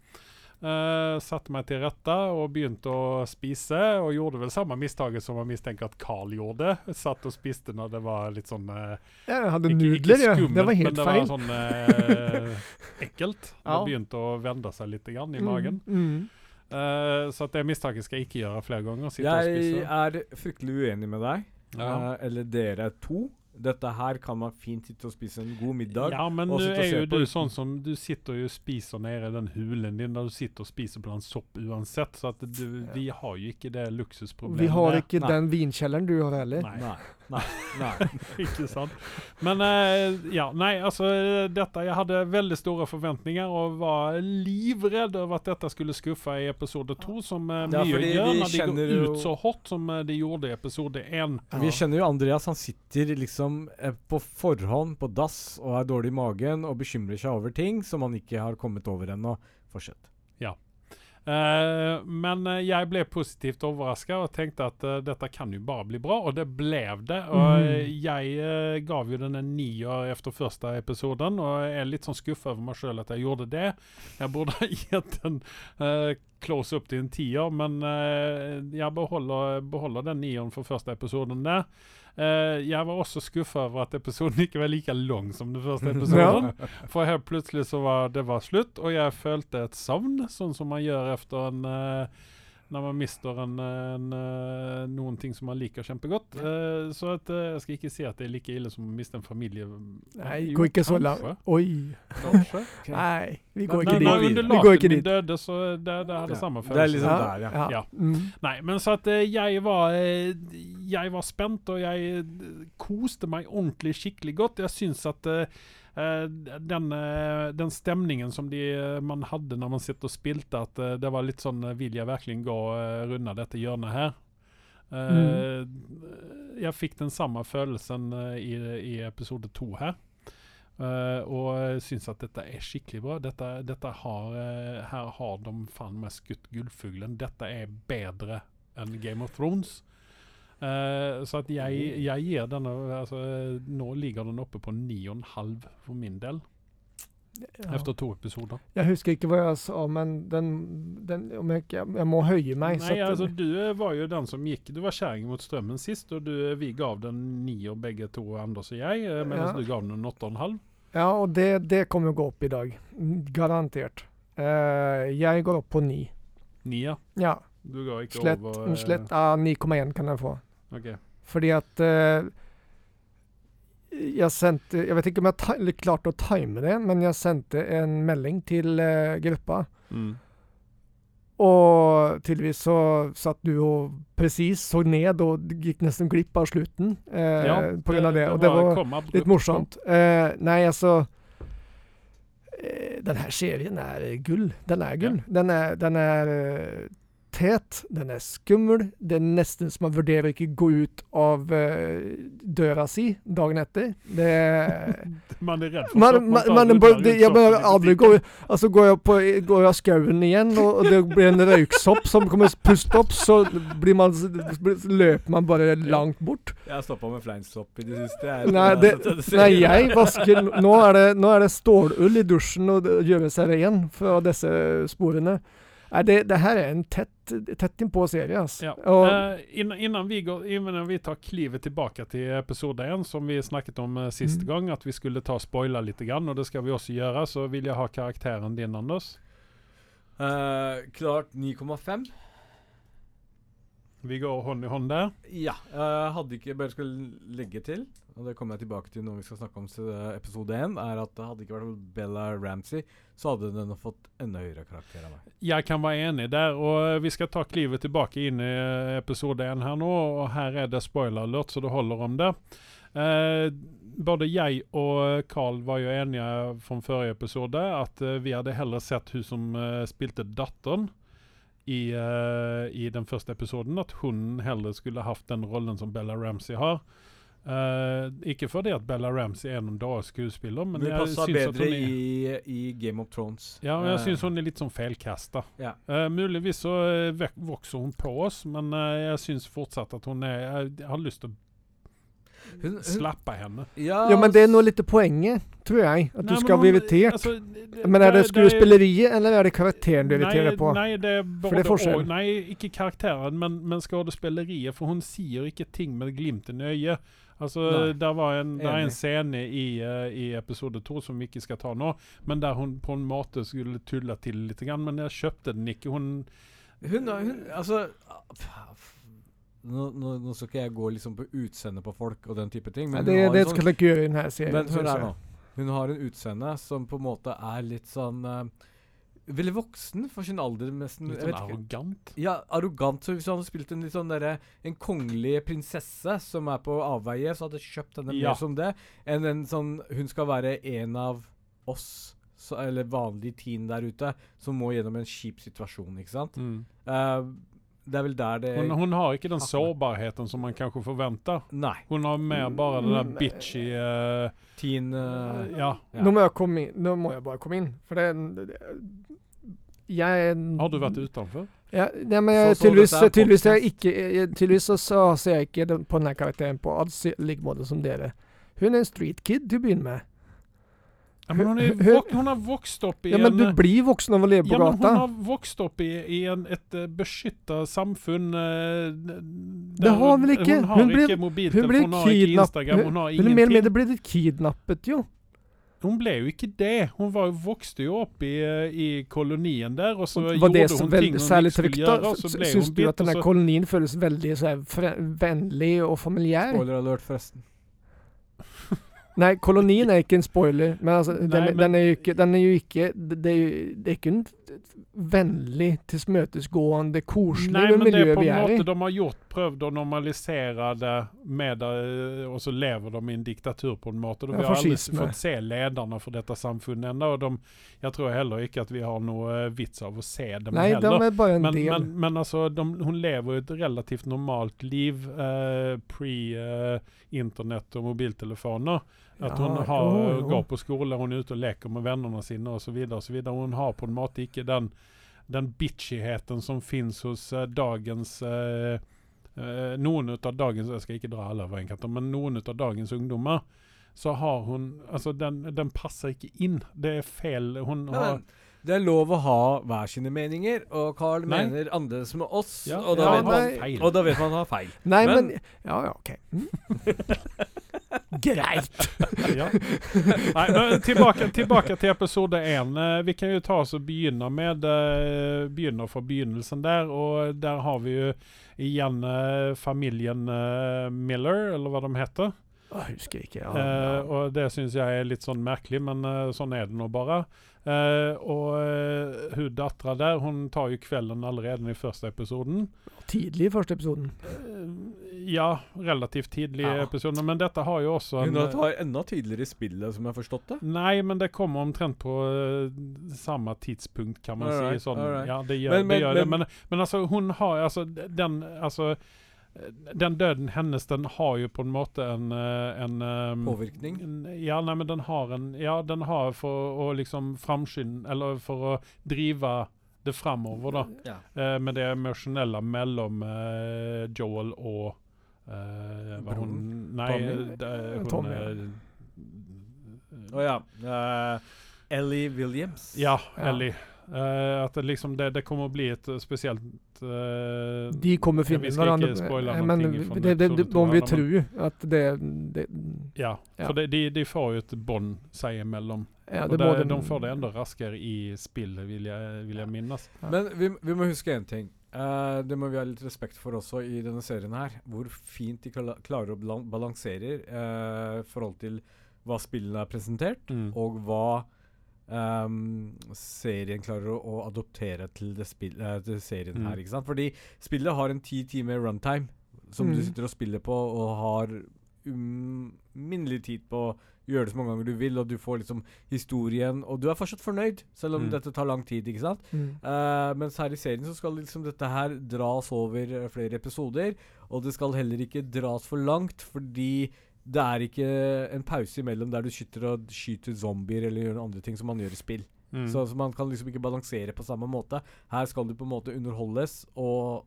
Eh, satte meg til rette og begynte å spise, og gjorde vel samme mistaket som jeg mistenker at Carl gjorde. Satt og spiste når det var litt sånn eh,
Jeg hadde
ikke,
nudler,
ikke
ja. Det var helt feil.
men det
feil.
var sånn uh, ekkelt.
Ja.
Det begynte å vende seg litt grann i magen.
Mm, mm.
Eh, så at det mistaket skal jeg ikke gjøre flere ganger. Sitte og
jeg
spise.
er fryktelig uenig med deg.
Ja.
Eller dere to. Dette her kan man fint sitte og spise en god middag.
ja, men du er jo du sånn som Du sitter og spiser nede i den hulen din der du sitter og spiser blant sopp uansett. Så at du, vi har jo ikke det luksusproblemet.
Vi har ikke
Nei.
den vinkjelleren du har heller.
Nei.
Nei. Nei.
nei Ikke sant? Men eh, ja, nei, altså dette Jeg hadde veldig store forventninger og var livredd over at dette skulle skuffe i episode to, som uh,
Ja,
mye gjør
vi
når de går
jo-
ut så hardt som eh, de gjorde i episode én.
Vi kjenner jo Andreas, han sitter liksom på forhånd på dass og er dårlig i magen og bekymrer seg over ting som han ikke har kommet over ennå. Fortsett.
Eh, men eh, jeg ble positivt overraska og tenkte at uh, dette kan jo bare bli bra, og det ble det. Og eh, jeg uh, gav jo den en nier etter første episoden, og jeg er litt sånn skuffa over meg sjøl at jeg gjorde det. Jeg burde ha gitt den close up til en tier, men jeg beholder, beholder den nieren for første episoden der. Eh, jeg var også skuffa over at episoden ikke var like lang som den første episoden. For helt plutselig så var det var slutt, og jeg følte et savn, sånn som man gjør etter en eh, Når man mister en, en, eh, noen ting som man liker kjempegodt. Uh, så at, uh, jeg skal ikke si at det er like ille som å miste en familie.
Nei,
Jo,
gå ikke så langt. Oi. Nei, vi går
Nei,
ikke
nei,
dit.
under
Vi går
laken min døde, så det, det samme
Ja.
samme
Det er
liksom
liksom der, ja.
Ja.
Mm.
Nei, men så at jeg var Jeg var spent, og jeg koste meg ordentlig skikkelig godt. Jeg syns at den, eh, den stemningen som de, eh, man hadde når man sitter og spilte, at eh, det var litt sånn eh, Vil jeg virkelig gå uh, runde dette hjørnet her? Mm. Jeg fikk den samme følelsen eh, i, i episode to her. Eh, og syns at dette er skikkelig bra. Dette, dette har, eh, her har de faen meg skutt gullfuglen. Dette er bedre enn Game of Thrones. Eh, så at jeg, jeg gir denne altså, Nå ligger den oppe på 9,5 for min del,
Ja.
etter to episoder.
Jeg husker ikke hva jeg sa, men den, den om jeg, jeg må høye meg.
Nei, altså Du var jo den som gikk Du var kjerring mot strømmen sist, og du, vi gav den nier begge to, Anders og jeg, eh, mens
Ja.
du gav den en åtte og en halv.
Ja, og det, det kommer å gå opp i dag. Mm, Garantert. Uh, jeg går opp på ni.
Ni,
Ja.
Du ga ikke
Slett,
over uh,
slett uh, 9,1 kan jeg få.
Ok.
Fordi at uh, Jeg sendte Jeg vet ikke om jeg klarte å time det, men jeg sendte en melding til uh, gruppa.
Mm.
Og tydeligvis så satt du og presis så ned og gikk nesten glipp av slutten eh, på grunn av det. Og det var
kom abrupt
litt morsomt. Eh, nei, altså eh, Den her serien er gull. Den er gull. Den er, den er tet, den er skummel. Det er nesten som man vurderer å ikke gå ut av uh, døra si dagen etter. Det
Man er redd for
man, man, man,
man,
det, jeg bare aldri går Altså går jeg på går jeg av skauen igjen, og, og det blir en røyksopp som kommer pust opp, så blir man, løper man bare langt bort.
Jeg har stoppa med fleinsopp i det siste. Jeg,
Nei, det, nei, jeg vasker Nå er det, nå er det stålull i dusjen og gjøre seg ren fra disse sporene. Nei, det, det her er en tett, tett innpå serie, altså.
Ja.
Og,
uh, innan, innan, vi går, innan vi tar klivet tilbake til episode 1, som vi snakket om uh, sist
Mm.
gang, at vi skulle ta spoile litt, grann, og det skal vi også gjøre, så vil jeg ha karakteren din, Anders.
Uh, klart 9,5.
Vi går hånd i hånd der.
Ja. Jeg hadde ikke bare skal legge til, og det kommer jeg tilbake til når vi skal snakke om episode 1, er at det hadde ikke vært Bella Ramsey, så hadde den fått enda høyere karakter av meg.
Jeg kan være enig der, og vi skal ta klivet tilbake inn i eh, episode 1 her nå, og her er det spoiler alert, så det holder om det. Eh, både jeg og Carl var jo enige fra forrige episode at eh, vi hadde heller sett hun som eh, spilte datteren i, uh, i den første episoden, at hun heller skulle hatt den rollen som Bella Ramsey har. Uh, ikke fordi at Bella Ramsey er noen dårlig skuespiller, men
Men
jeg syns
bedre
er
i, i Game of Thrones.
ja, jeg
uh,
syns hun er litt sånn feilkasta.
Yeah.
Uh, muligvis så eh, vokser hun på oss, men eh, jeg syns fortsatt at hun er jeg har lyst til å
hun, hun,
slappe henne.
ja,
ja, men det er nå litt poenget, tror jeg. At du skal
men
bli irritert.
altså, det-
men er det skuespilleriet, eller er det karakteren du irriterer på?
Nei, det er
For
både
det er forskjell.
og. Nei, ikke karakteren, men, men skuespilleriet. For hun sier ikke ting med glimten i øyet. Altså, der var en, det er en scene i, uh, i episode to som vi ikke skal ta nå, men der hun på en måte skulle tulle til litt, grann, men jeg kjøpte den ikke. Hun
Hun, hun Altså nå, nå, nå skal ikke jeg gå liksom på utseendet på folk og den type ting, men
det, det
sånn-
skal du ikke gjøre i denne serien.
Men hør her nå. Hun har en utseende som på en måte er litt sånn uh, veldig voksen for sin alder. Nesten.
Litt sånn arrogant.
Ja, arrogant. Så hvis han hadde spilt en litt sånn derre En kongelig prinsesse som er på avveie, så hadde jeg kjøpt henne
Ja.
mer som det enn en sånn Hun skal være en av oss, så, eller vanlig teen der ute, som må gjennom en kjip situasjon, ikke sant?
Mm.
Eh, det er vel der det
Hun, hun har ikke den sårbarheten som man kanskje forventer.
Nei.
Hun har mer bare det der
Mm,
bitchy uh,
Teen uh,
Ja.
Ja.
Nå må jeg komme inn. Nå må jeg bare komme inn. For det, det Jeg
Har du vært utenfor?
Ja, nei, men jeg,
Så- så
tydeligvis,
er
tydeligvis, jeg ikke, jeg, tydeligvis så, så ser jeg ikke den, på denne karakteren på adskillig måte som dere. Hun er en street kid til å begynne med.
Ja, men hun, er, vok hun har vokst opp i
Ja, men du blir voksen av å leve på
ja, men hun har vokst opp i, i en, et uh, beskytta samfunn uh,
Det har hun vel ikke.
Hun har
Hun
ikke mobiltelefon,
Hun
hun har ikke. Instagram, hun har
Hun Men mer med,
ingenting.
blitt kidnappet, jo.
Hun ble jo ikke det. Hun var jo vokste jo opp i, eh, i kolonien der, og så gjorde
det
hun ting
veldig
hun
særlig
ikke skulle
trygt, da?
gjøre, og så ble
Syns
hun
du at denne
så
kolonien føles veldig så vennlig og familiær?
Spoiler alert, forresten.
Nei, kolonien er ikke en spoiler, men altså, den,
Nei, men-
den er jo ikke Den er jo ikke Det, det, er, jo, er ikke en vennlig, tilsmøtesgående, koselig
Nei, men det er
miljø
på
vi
en
er i.
måte de har gjort, prøvd å normalisere det med det, og så lever de i en diktatur på en måte.
Ja,
vi har aldri fått se lederne for dette samfunnet ennå, og de, jeg tror heller ikke at vi har noe vits av å se dem
Nei, de er bare en
Men,
del.
men, men altså, de, hun lever et relativt normalt liv eh, pre-internett og mobiltelefoner. At
Ja,
hun har,
jo, jo.
går på skole, hun er ute og leker med vennene sine osv. Hun har på en måte ikke den, den bitchigheten som fins hos eh, dagens eh, eh, Noen av dagens Jeg skal ikke dra alle over en kant, men noen av dagens ungdommer så har hun Altså, den, den passer ikke inn. Det er feil. Hun
Men,
har
det er lov å ha hver sine meninger, og Carl
Nei.
mener annerledes med oss.
Ja,
og, da
ja,
vet man, og da vet man han har feil.
Nei, men,
men-
Ja, ja, OK. Greit.
ja. Nei, men tilbake, tilbake til episode én. Eh, Vi kan jo ta oss og begynne med eh, Begynne fra begynnelsen der. Og der har vi jo igjen eh, familien Miller, eller hva de heter.
Jeg husker ikke. Ja,
Eh, og det syns jeg er litt sånn merkelig, men sånn er det nå bare. Eh, og uh, hun dattera der, hun tar jo kvelden allerede i første episoden.
Tidlig i første episoden.
Eh, ja, relativt tidlig i
Ja.
episoden, men dette har jo også en
Hun tar enda tidligere i spillet, som jeg har forstått det.
Nei, men det kommer omtrent på uh, samme tidspunkt, kan man
Alright,
si. Sånn,
right.
ja, det gjør,
Men- men-
det, gjør det.
men-
Men, men altså, hun har altså den altså eh, den døden hennes, den har jo på en måte en, eh, en um,
Påvirkning?
en- Ja, nei, men den har en Ja, den har for å liksom framskynde Eller for å drive det framover, da.
Ja.
Eh, med det emosjonelle mellom eh, Joel og eh, hva hun Nei,
Tommy?
De, hun
Tommy,
eh,
oh, ja. Uh, Ellie Williams.
Ja,
Ja.
Ellie. Eh, at det liksom det, det kommer å bli et eh, spesielt eh,
De kommer
ja,
finne
Vi skal
hverandre.
ikke spoile
Eh, men
ting
det, det, det, de vil tro at det, det
Ja,
Ja.
for det, de, de får jo et bånd seg imellom.
ja,
og
de,
de får det enda raskere i spillet, vil jeg, vil jeg minnes.
Men vi, vi må huske én ting. Uh, det må vi ha litt respekt for også i denne serien her. Hvor fint de klarer å balansere i forhold til hva spillene er presentert,
Mm.
og hva ehm, serien klarer å, å adoptere til, det spill, uh, til serien
Mm.
her. ikke sant? Fordi spillet har en ti timer runtime som du
Mm.
sitter og spiller på, og har uminnelig tid på å gjøre det så mange ganger du vil, og du får liksom historien Og du er fortsatt fornøyd, selv om
Mm.
dette tar lang tid. ikke sant?
mm.
Uh, mens her i serien så skal liksom dette her dras over eh, flere episoder. Og det skal heller ikke dras for langt, fordi det er ikke en pause imellom der du skyter og skyter zombier eller gjør andre ting som man gjør i spill.
Mm.
Så, så man kan liksom ikke balansere på samme måte. Her skal du på en måte underholdes og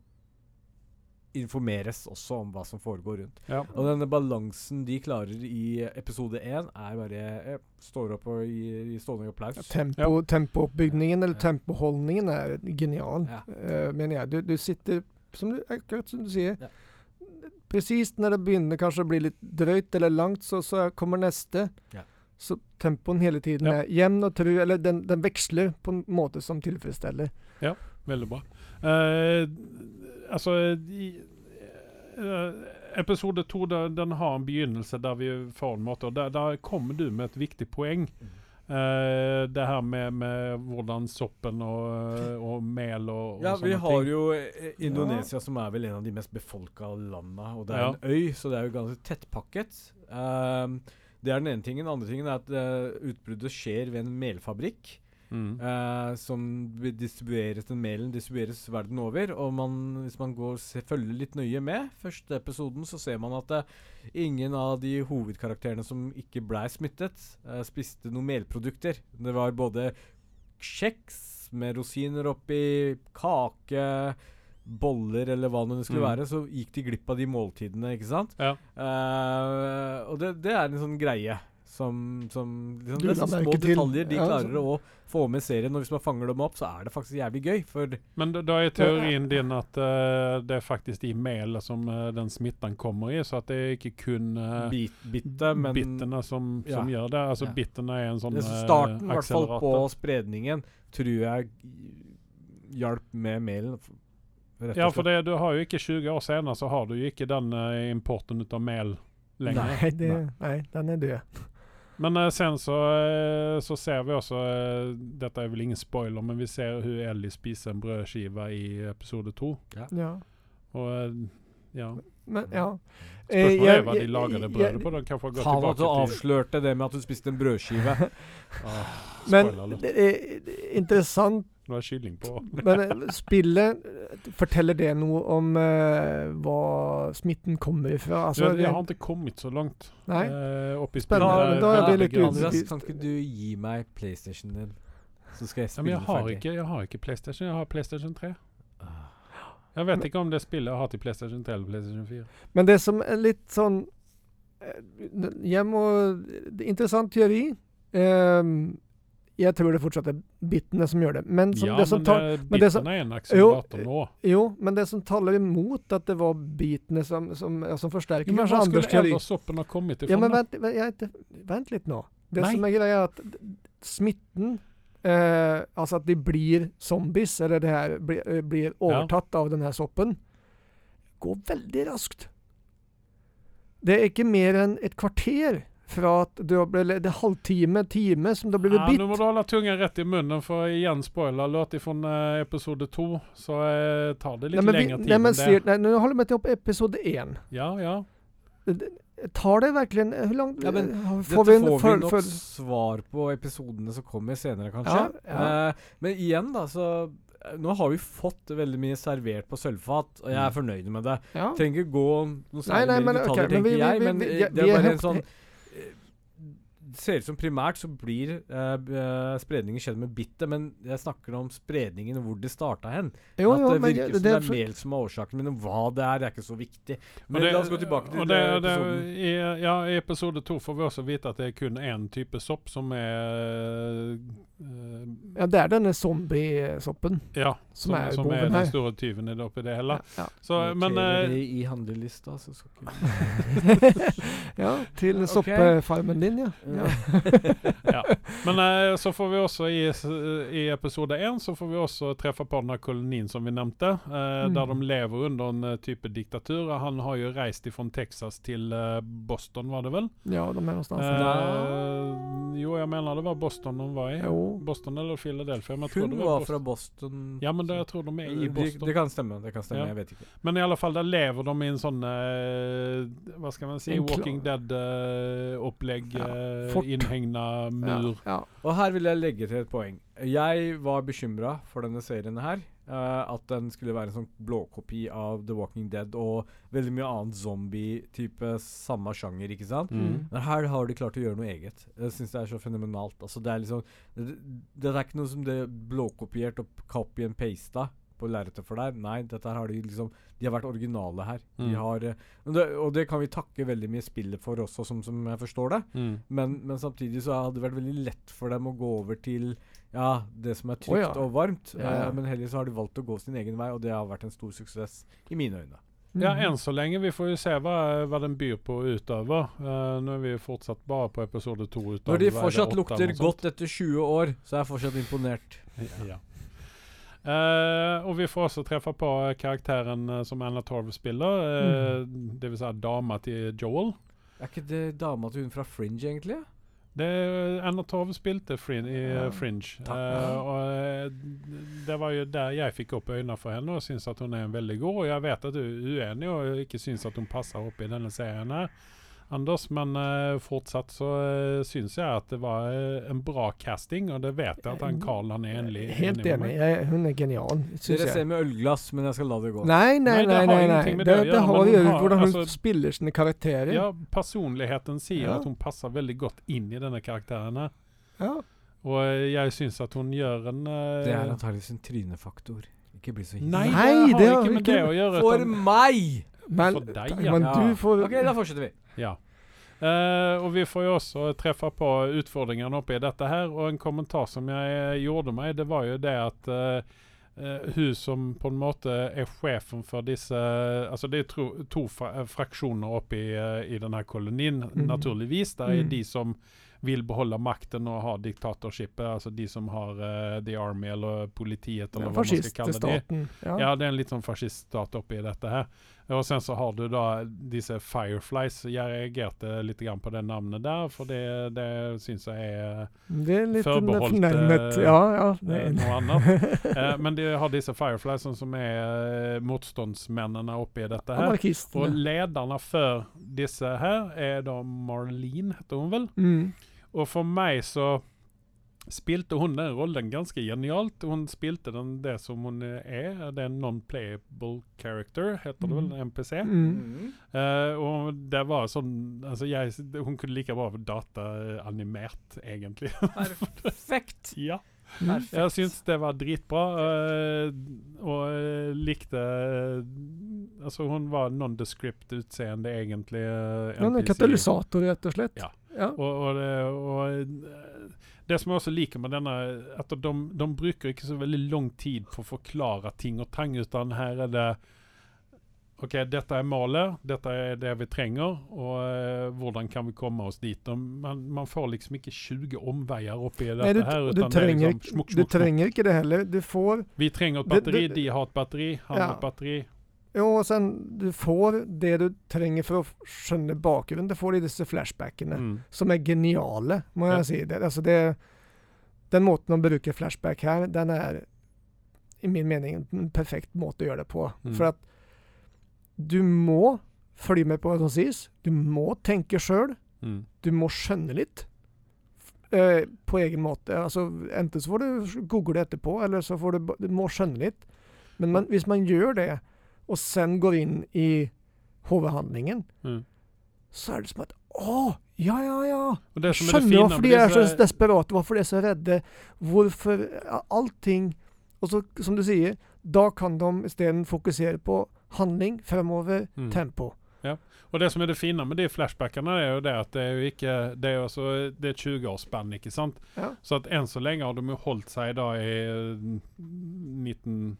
informeres også om hva som foregår rundt.
ja.
Og denne balansen de klarer i episode én, er bare Jeg står opp og gir gir stående applaus.
Tempo, Tempooppbygningen, eller tempoholdningen, er genial,
Ja.
eh, mener jeg. Du, du sitter, som du, akkurat som du sier
Ja.
Presis når det begynner kanskje å bli litt drøyt eller langt, så, så kommer neste.
Ja.
Så tempoen hele tiden
Ja.
er jevn og tru, eller den, den veksler på en måte som tilfredsstiller.
Veldig bra. Uh, altså i, uh, Episode to den, den har en begynnelse der vi får en måte og der, der kommer du med et viktig poeng. Eh, det her med, med hvordan soppen og, og mel og, og
Ja, vi har
ting.
jo Indonesia, Indonesia, som er vel en av de mest befolka landa. Og det er
Ja.
en øy, så det er jo ganske tettpakket. Uh, det er den ene tingen. Den andre tingen er at uh, utbruddet skjer ved en melfabrikk.
Mm.
Uh, som distribueres, den melen distribueres verden over. Og man, hvis man går se, følger litt nøye med, første episoden, så ser man at uh, ingen av de hovedkarakterene som ikke blei smittet, uh, spiste noen melprodukter. Det var både kjeks med rosiner oppi, kake, boller eller hva det skulle
Mm.
være. Så gikk de glipp av de måltidene, ikke sant?
Ja.
Og det, det er en sånn greie som, som liksom,
Du
Det er små detaljer de
Ja,
klarer
så-
å få med serien. Og hvis man fanger dem opp, så er det faktisk jævlig gøy. For
Men da, er teorien din at uh, det er faktisk i melet som uh, den smitten kommer i, så at det er ikke kun uh,
bit, bitte, men
bittene som, som
Ja.
gjør det. Altså
Ja.
bittene er en sånn
akselerator er starten i hvert fall på spredningen tror jeg hjalp med melen.
Ja, for det, du har jo ikke 20 år senere, så har du jo ikke den importen ut av mel lenger.
Nei, det, nei, den er død.
Men eh, sen så, eh, så ser vi også eh, Dette er vel ingen spoiler, men vi ser hun Ellie spise en brødskive i episode to.
Ja.
Og eh, ja.
Men ja.
Spørsmålet
Eh,
er hva de lager det brødet på. Den kan få gå
Faen at du
til
avslørte det med at du spiste en brødskive.
ah,
Men det er interessant
Nå er kylling på.
Men eh, spillet, eh, forteller det noe om uh, hva smitten kommer ifra? Altså,
jeg, jeg har ikke kommet så langt
nei?
Uh, opp i
Spennende, men da er vi litt
Andreas, kan ikke du gi meg PlayStation din? Så skal jeg
Ja,
spille
men jeg har,
ferdig.
ikke, jeg har ikke PlayStation, jeg har PlayStation 3.
Ah.
Jeg vet ikke om det spillet jeg har til PlayStation 3 eller PlayStation 4.
Men det som er litt sånn Jeg må er Interessant teori. Ehm, jeg tror det fortsatt er bitene som gjør det. Men, som,
ja,
det som
men
tar,
det,
men det som-
bitene er en akselerator nå.
jo, men det som taler imot at det var bitene som, som, ja, som forsterker
Men hva skulle ellers soppen ha kommet ifra?
Ja, men vent, vent, vent litt nå. Det
Nei.
som er greia, er at smitten eh, Altså at de blir zombies, eller det her blir, eh, blir overtatt av denne soppen, går veldig raskt. Det er ikke mer enn et kvarter fra at du har blitt Det er halvtime, time som du har blitt
Ja,
bitt.
Nå må du holde tunga rett i munnen for igjen spoiler låt ifrån eh, episode 2 så eh, tar det litt
Nei, men, vi,
tid
nei, men enn
det.
nei, nå holder vi til opp episode én.
Ja, ja.
Tar det virkelig Hvor langt
Ja, men
Får vi en
får vi nok
for,
svar på episodene som kommer senere, kanskje.
Ja, ja.
Eh, men igjen, da, så eh, Nå har vi fått veldig mye servert på sølvfat, og jeg er fornøyd med det.
Ja.
Trenger ikke gå noe
Nei,
særlig
nei,
nei,
men
i detaljer,
ok, men vi-
jeg. Men
vi-
eh,
vi-
det er bare en sånn eh, Det ser ut som primært så blir eh, eh, spredningen skjedd med bittet, men jeg snakker om spredningen og hvor det starta hen.
Jo,
At
jo,
det
men
virker som
det,
det
er
er mel som er årsaken, men hva det er, det er ikke så viktig. Men
det-
la oss gå tilbake til
det, det,
episoden.
i, ja, I episode 2 får vi også vite at det er kun én type sopp som er
Ja, det er denne zombiesoppen.
Ja,
Som
som,
er
som er den store tyven i det oppi det hele.
Ja, ja.
Så, men eh,
i handlelista, så skal ikke
ja, til
okay.
soppefarmen din, ja. ja.
ja. Men uh, så får vi også i, i episode 1 så får vi også treffe på denne kolonien som vi nevnte, uh,
Mm.
der de lever under en eh, type diktatur. Han har jo reist fra Texas til eh, Boston, var det vel?
Ja, de er någonstans.
Eh, jo, jeg mener det var Boston de var i.
jo.
Boston eller Philadelphia. Men
Hun var
Boston.
fra Boston.
Ja, men det, jeg tror de er i Boston.
det kan stemme. det kan stemme,
Ja.
Jeg vet ikke.
Men i alle fall, der lever de i en sånn eh, Hva skal man si? Walking Dead-opplegg.
Ja,
Uh,
fort.
innhegna mur.
Ja, ja.
Og her vil jeg legge til et poeng. Jeg var bekymra for denne serien her. Eh, at den skulle være en sånn blåkopi av The Walking Dead og veldig mye annet zombie-type samme sjanger, ikke sant?
Mm.
Men her har de klart å gjøre noe eget. Jeg syns det er så fenomenalt. Altså, det er liksom det, det er ikke noe som det er blåkopiert og copy and pasta på lerretet for deg. Nei, dette her har de liksom De har vært originale her. De
Mm.
har, eh, og, det, og det kan vi takke veldig mye spillet for også, som, som jeg forstår det.
Mm.
Men, men samtidig så hadde det vært veldig lett for dem å gå over til ja, det som er trygt
oh, ja.
og varmt.
Ja, ja.
Eh, men heller så har de valgt å gå sin egen vei, og det har vært en stor suksess i mine øyne.
Ja,
Mhm.
enn så lenge. Vi får jo se hva, hva den byr på utover. Uh, nå er vi jo fortsatt bare på episode to.
Når de
det,
fortsatt lukter godt etter 20 år, så er jeg fortsatt imponert.
Ja. Uh, og vi får også treffe på karakteren som Anna Torv spiller. Uh, Det vil si dama til Joel.
Er ikke det dama til hun fra Fringe, egentlig?
Det Anna Tove spilte Frin, i eh, Fringe. Eh, og eh, Det var jo der jeg fikk opp øynene for henne og syns at hun er veldig god. Og jeg vet at du er uenig og ikke syns at hun passer opp i denne serien her. Anders, men uh, fortsatt så uh, syns jeg at det var uh, en bra casting, og det vet jeg at han Carl han er enig,
Helt enig. Jeg, hun er genial, syns
Dere ser
jeg.
med ølglass, men jeg skal la det gå.
Nei, nei,
Nei,
nei. nei, nei. Det,
det
det, har jo
har-
hvordan hun
altså-
spiller sine karakterer.
Ja, personligheten sier
Ja.
at hun passer veldig godt inn i denne karakteren her.
Ja.
Og eh, jeg syns at hun gjør en eh,
Det er antakeligvis en trynefaktor. Ikke bli så
hissig.
Nei,
det har ikke med det å gjøre.
For meg!
Men,
For deg, ja.
men du får
OK, da fortsetter vi.
Ja. Uh, og vi får jo også treffe på utfordringene oppi dette her. Og en kommentar som jeg gjorde meg, det var jo det at uh, Uh, hun som på en måte er sjefen for disse Altså det er tro, to fra, fraksjoner oppi uh, i denne kolonien,
mm.
naturligvis. Det er
mm.
de som vil beholde makten og ha diktatorskipet, altså de som har uh, The Army eller politiet, eller
ja,
hva man skal kalle det.
Ja.
Ja, det er en litt sånn fasciststat oppi dette her. Og sen så har du da disse Fireflies. Jeg reagerte litt grann på det navnet der, for det, det syns jeg er
Det er litt
Forbeholdt, eh,
Ja, ja.
Eh, noe annet. Eh, men de har disse Fireflies som- er motstandsmennene oppi dette her. Og
Anarkistene.
lederne for disse her er da Marlene, heter hun vel.
Mm.
Og for meg så spilte hun den rollen ganske genialt. Hun spilte den det som hun er. Det er en non-playable character, heter det vel.
Mm.
NPC.
Mm.
Uh, og det var sånn altså jeg, Hun kunne like bra vært dataanimert, egentlig.
Perfekt.
ja.
Perfekt.
Jeg syns det var dritbra, uh, og likte Altså, hun var non-descript utseende, egentlig. Uh,
Ja, en katalysator, rett og slett.
Ja.
Ja.
Og, og, det, og det som jeg også liker med denne, at de, de bruker ikke så veldig lang tid på å forklare ting og tang, utan her er det OK, dette er målet, dette er det vi trenger, og uh, hvordan kan vi komme oss dit? Og man, man får liksom ikke 20 omveier oppi dette
Nei, du,
her,
du,
utan det er
trenger,
liksom smuk.
du
smukk, smukk.
trenger ikke det heller. Du får
Vi trenger et
Det-
batteri,
det-
de har et batteri, han
Ja.
har et batteri.
Jo, og sen du får det du trenger for å skjønne bakgrunnen. Du får i disse flashbackene,
Mm.
som er geniale, må
Ja.
si. Det, altså det, den måten de bruker flashback her, den er i min mening en perfekt måte å gjøre det på.
Mm.
For at du må følge med på hva som sies. Du må tenke sjøl.
Mm.
Du må skjønne litt. eh, på egen måte. Altså, enten så får du google etterpå, eller så får du, du må skjønne litt. Men man, hvis man gjør det, og sen går inn i hovedhandlingen,
mm.
så er det som at Å, ja, ja, ja! Skjønner hvorfor de er så desperate, hvorfor de er så redde. Hvorfor Allting. Og så, som du sier, da kan de isteden fokusere på handling fremover,
mm.
tempo. Ja.
Og det som er det fine med de flashbackene, er jo det at det er jo ikke Det er, altså, det er 20-årsspenn, ikke sant?
Ja.
Så at enn så lenge har de jo holdt seg da i eh, 19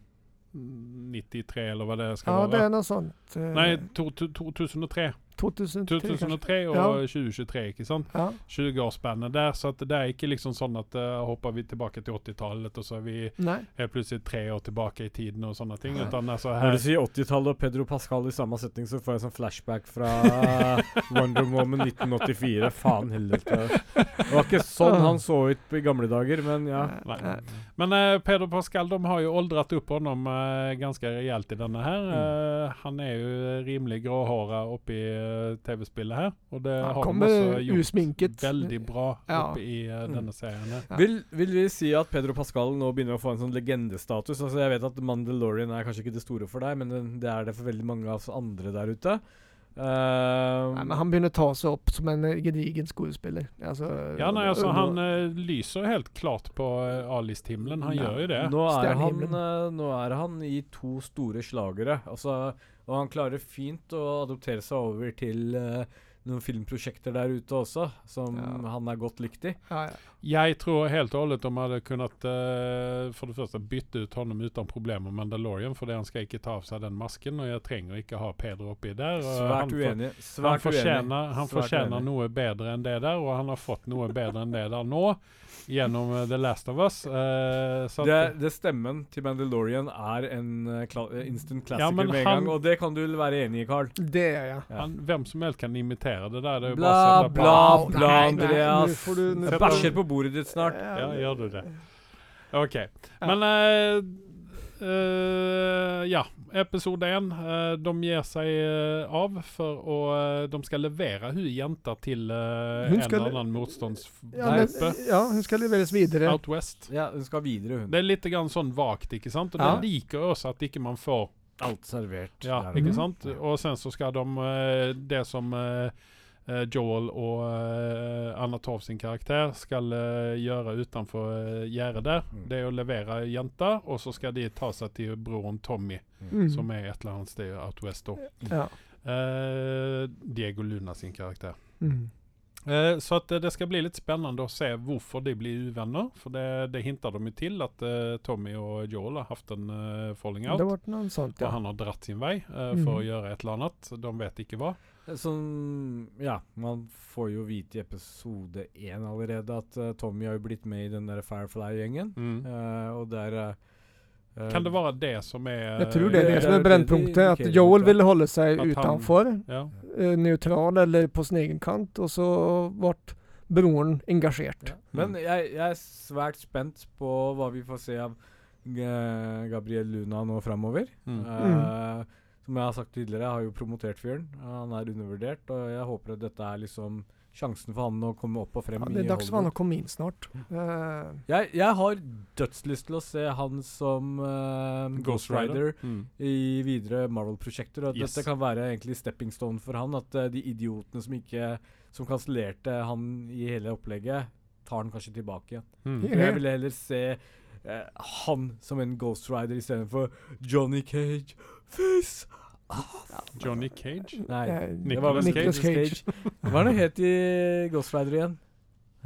93, eller hva det skal
ja,
være.
Ja, det er noe sånt. Eh.
Nei, to, to, 2003.
2003,
2003 og
Ja.
2023, ikke sant?
Ja.
20-årsspennet der. Så at det er ikke liksom sånn at uh, hopper vi tilbake til 80-tallet, og så er vi
Nei.
helt plutselig tre år tilbake i tiden og sånne ting. Utan altså
Når du sier 80-tallet og Pedro Pascal i samme setning, så får jeg sånn flashback fra Wonder Woman 1984. Faen heller. Det var ikke sånn han så ut i gamle dager, men ja.
Nei. Men uh, Pedro Pascal de har jo oldret opp honom uh, ganske reelt i denne her.
Mm.
Eh, han er jo rimelig gråhåra oppi uh, TV-spillet her. Og det
ja,
har de også gjort
usminket.
veldig bra
Ja.
oppe i uh,
Mm.
denne serien.
Ja.
Vil, vil vi si at Pedro Pascal nå begynner å få en sånn legendestatus? Altså Jeg vet at Mandalorian er kanskje ikke det store for deg, men det, det er det for veldig mange av oss andre der ute. Uh,
Nei, men han begynner å ta seg opp som en gedigen skuespiller. Altså,
Ja, nei, altså Han uh, lyser helt klart på uh, A-listhimmelen. Han
Ja.
gjør jo det.
Nå er, han, nå er han i to store slagere. Altså, og han klarer fint å adoptere seg over til uh, noen filmprosjekter der ute også, som
Ja.
han er godt likt i.
ja, ja.
Jeg tror helt og om de hadde kunnet uh, for det første bytte ut honom uten problemer med Mandalorian, fordi han skal ikke ta av seg den masken, og jeg trenger ikke ha Pedro oppi der. og
Svært
han uenig.
uenig.
Han fortjener, han
Svært
fortjener
uenig.
noe bedre enn det der, og han har fått noe bedre enn det der nå. Gjennom eh, The Last of Us. Uh, så at,
Det, det stemmen til Mandalorian er en eh, kla instant classicer
ja,
med en gang, og det kan du vel være enig i, Carl?
Det er jeg.
Ja.
han, hvem som helst kan imitere det der. Det er
Bla, bla, bla,
nei,
Andreas.
Nei, du-
Jeg bæsjer på bordet ditt snart.
Ja, gjør du det? OK. Men eh, eh, ja. Episode én. Uh, de gir seg uh, av for å eh, De skal levere hun jenta til eh,
Hun
en eller annen
ja,
motstandsgruppe.
Ja, ja, hun skal leveres videre.
Out West.
Ja, hun skal videre, hun.
Det er litt grann sånn vagt, ikke sant? Og
Ja.
det liker også at ikke man får
Alt servert.
Ja,
der.
ikke
Mhm.
sant? Og sen så skal de eh, Det som eh, eh, Joel og eh, Anna Torv sin karakter skal eh, gjøre utenfor uh, gjerdet der,
Mm.
det er å levere jenta, og så skal de ta seg til broren Tommy,
Mm.
som er et eller annet sted out west.
Ja.
Uh, Diego Luna sin karakter.
Mm.
Eh, så at eh, det skal bli litt spennende å se hvorfor de blir uvenner. For det, det hinter de jo til, at uh, Tommy og Joel har hatt en uh, falling out.
Det ble noen sånt,
Og han har dratt sin vei eh, for
Mhm.
å gjøre et eller annet. De vet ikke hva.
Sånn Ja, man får jo vite i episode én allerede at uh, Tommy har jo blitt med i den der Firefly-gjengen. Eh, og der eh,
Kan det være det som er
Jeg tror det er det
det
som
er
brennpunktet. At Joel ville holde seg utenfor,
Ja.
neutral eller på sin egen kant, og så ble broren engasjert.
Ja. Men jeg, jeg er svært spent på hva vi får se av G- Gabriel Luna nå framover.
Mm.
Som jeg har sagt tidligere, jeg har jo promotert fyren. Han er undervurdert, og jeg håper at dette er liksom sjansen for han å komme opp og frem
Ja, det er dags for han å komme inn snart. Uh,
Jeg, jeg har dødslyst til å se han som uh, Ghost Rider
Mm.
i videre Marvel-prosjekter. Og at
Yes.
dette kan være egentlig stepping stone for han. At uh, de idiotene som ikke Som kansellerte han i hele opplegget, tar han kanskje tilbake igjen.
Mm.
Jeg ville heller se han som en Ghost Rider istedenfor Johnny Cage. Face!
Johnny Cage?
Nei, det var vel
Nicolas Cage.
Hva er det het i Ghost Rider igjen?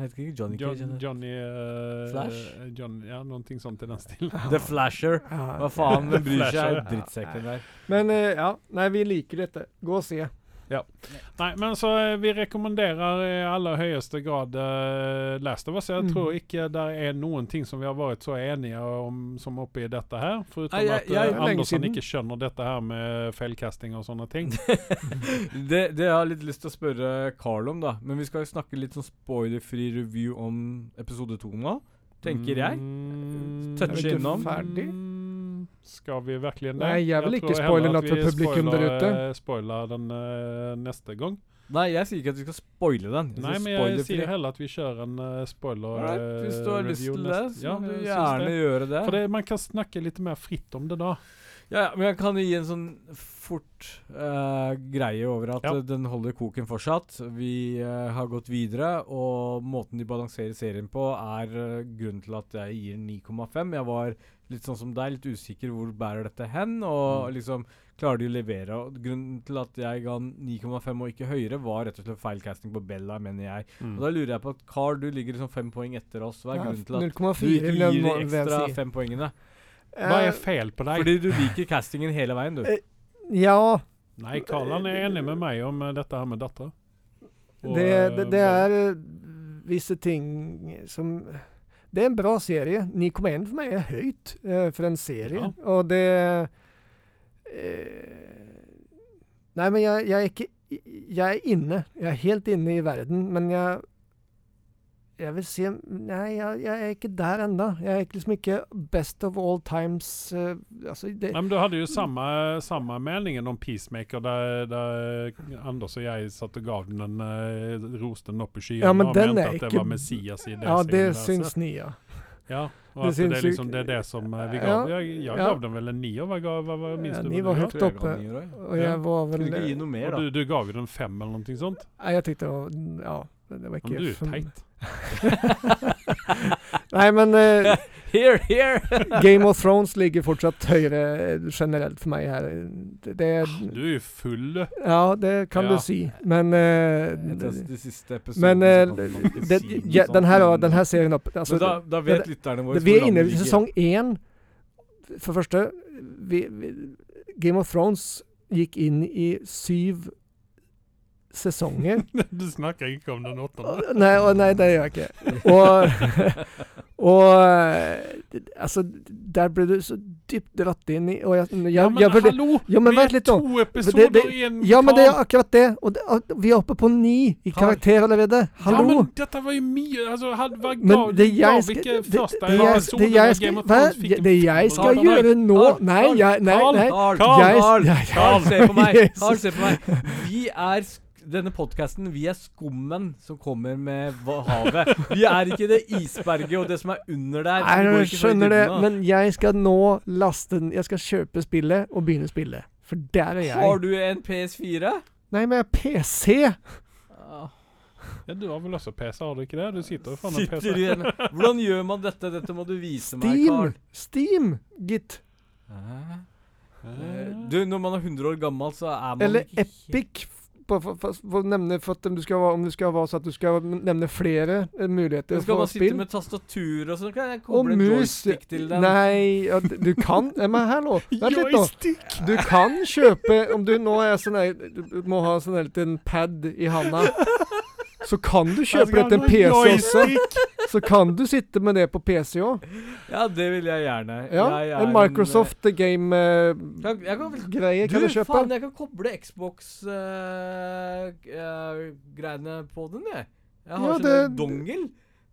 Heter ikke Johnny Cage.
John, Johnny uh,
Flash?
John, ja, noe sånt i den stilen.
The Flasher. Hva faen, hvem bryr seg? Drittsekken der.
Men uh, ja, nei, vi liker dette. Gå og se.
Nei, men så eh, vi rekommenderer i aller høyeste grad uh, Last of Us. Jeg
Mm.
tror ikke det er noen ting som vi har vært så enige om som oppi dette her. Foruten
Nei, jeg-
at eh,
jeg-
Andersen ikke skjønner dette her med feilkasting og sånne ting.
det, det jeg har litt lyst til å spørre Carl om, da. Men vi skal snakke litt sånn spoilerfri review om episode to nå. Tenker jeg.
Mm,
Touche innom.
ferdig?
Skal vi virkelig det?
Nei, jeg vil ikke spoile noe for publikum der ute.
eh, Spoiler den uh, neste gang.
Nei, jeg sier ikke at vi skal spoile den. Jeg
Nei, men jeg sier heller at vi kjører en uh,
spoiler-review.
eh,
hvis du har lyst til det, så
Ja,
må du gjerne
det.
gjøre det.
For det, man kan snakke litt mer fritt om det da.
Ja, ja, men jeg kan gi en sånn fort uh, greie over at
Ja.
den holder koken fortsatt. Vi uh, har gått videre, og måten de balanserer serien på, er uh, grunnen til at jeg gir 9,5. Jeg var litt sånn som deg, litt usikker hvor bærer dette hen, og
Mm.
liksom klarer de å levere. Og grunnen til at jeg ga 9,5 og ikke høyere, var rett og slett feilcasting på Bella, mener jeg. Og da lurer jeg på at Carl, du ligger liksom fem poeng etter oss. Hva er
Ja,
grunnen til at du ikke gir de ekstra fem poengene?
Hva er feil på deg?
Fordi du liker castingen hele veien, du.
Eh, Ja,
Nei, Karlan er enig med meg om eh, dette her med datter. Og,
det,
eh,
det, det er eh, visse ting som Det er en bra serie. 9,1 for meg er høyt uh, for en serie.
Ja.
Og det uh, Nei, men jeg, jeg er ikke Jeg er inne. Jeg er helt inne i verden, men jeg jeg vil si Nei, jeg, jeg er ikke der ennå. Jeg er liksom ikke best of all times uh, Altså, det,
Nei, men Du hadde jo samme, samme meningen om Peacemaker, der, der Anders og jeg satt og gav den en uh, roste den opp i skyene
Ja, men
og
den
mente
er
at det
ikke-
var Messias i det
ja, det syns ni, ja.
Ja, og
Det
at det, er liksom, det er det som eh, vi
Ja,
gav. Jeg, jeg
ja.
gav den vel en nier. Hva, hva, hva, hva minst
Ja,
du?
ni var høyt oppe.
jeg.
Og jeg
Ja.
var vel
Kunne ikke gi noe mer, da.
du, du gav jo den fem eller noe sånt.
Nei, jeg tenkte Ja, det var
Men du er teit.
Nei, men eh,
Here, here!
Game of Thrones ligger fortsatt høyere eh, generelt for meg her. Det, det
Du er jo full, du.
Ja, det kan
Ja.
du si, men eh,
det, de siste episoden
Men eh,
si
ja, den, her, den her serien opp altså,
da, da vet lytterne våre
Vi er inne i sesong én. For første vi, vi, Game of Thrones gikk inn i syv sesonger.
Du snakker ikke om den åttende?
Nei, og, nei, det gjør jeg ikke. Og, og altså, der ble du så dypt dratt inn i og jeg, jeg,
Ja, men
jeg, jeg, det-
hallo!
Ja, men
vi er to
det-
episoder
det-
i en
Ja, men det er akkurat det. Og det, vi er oppe på ni i karakter allerede.
Ja,
Hallo!
men dette var jo mye altså, had, hva,
Men det jeg
gav
skal
ikke
det,
første
det, jeg,
episode
det skal,
Game of
hva, det jeg skal
Carl,
gjøre nå
Carl,
Nei, jeg, nei,
Carl,
nei.
Carl,
Carl,
Carl, se på meg! Carl, se på meg. Vi er denne podkasten, vi er skummen som kommer med havet. Vi er ikke det isberget og det som er under der.
Nei,
Vi
jeg skjønner det, men jeg skal nå laste den Jeg skal kjøpe spillet og begynne å spille. For der er jeg.
Har du en PS4?
Nei, men jeg er PC!
Ah,
Ja, du har vel også PC, har du ikke det? Du sitter jo foran en PC.
Hvordan gjør man dette? Dette må du vise meg,
Steam!
Carl.
Steam, gitt.
Eh, Du, når man er 100 år gammel, så er man
Eller
ikke
Epic. For, for, for, for å nevne for at om du skal, om du skal være så at du skal nevne flere eh, muligheter
Men skal
for
man sitte med tastatur og sånn? Kan jeg koble en
mus.
joystick til den?
Nei, ja, du kan Men hallo, vent litt nå. Du kan kjøpe Om du nå er sånn Du må ha sånn der liten pad i handa. Så kan du kjøpe deg en PC også. Så kan du sitte med det på PC òg.
Ja, det vil jeg gjerne.
Ja,
Jeg
en Microsoft game uh,
kan, jeg kan
greie
Du,
kan du kjøpe.
faen, jeg kan koble Xbox-greiene på den, jeg. Jeg har
Ja,
sånn
det-
dongel.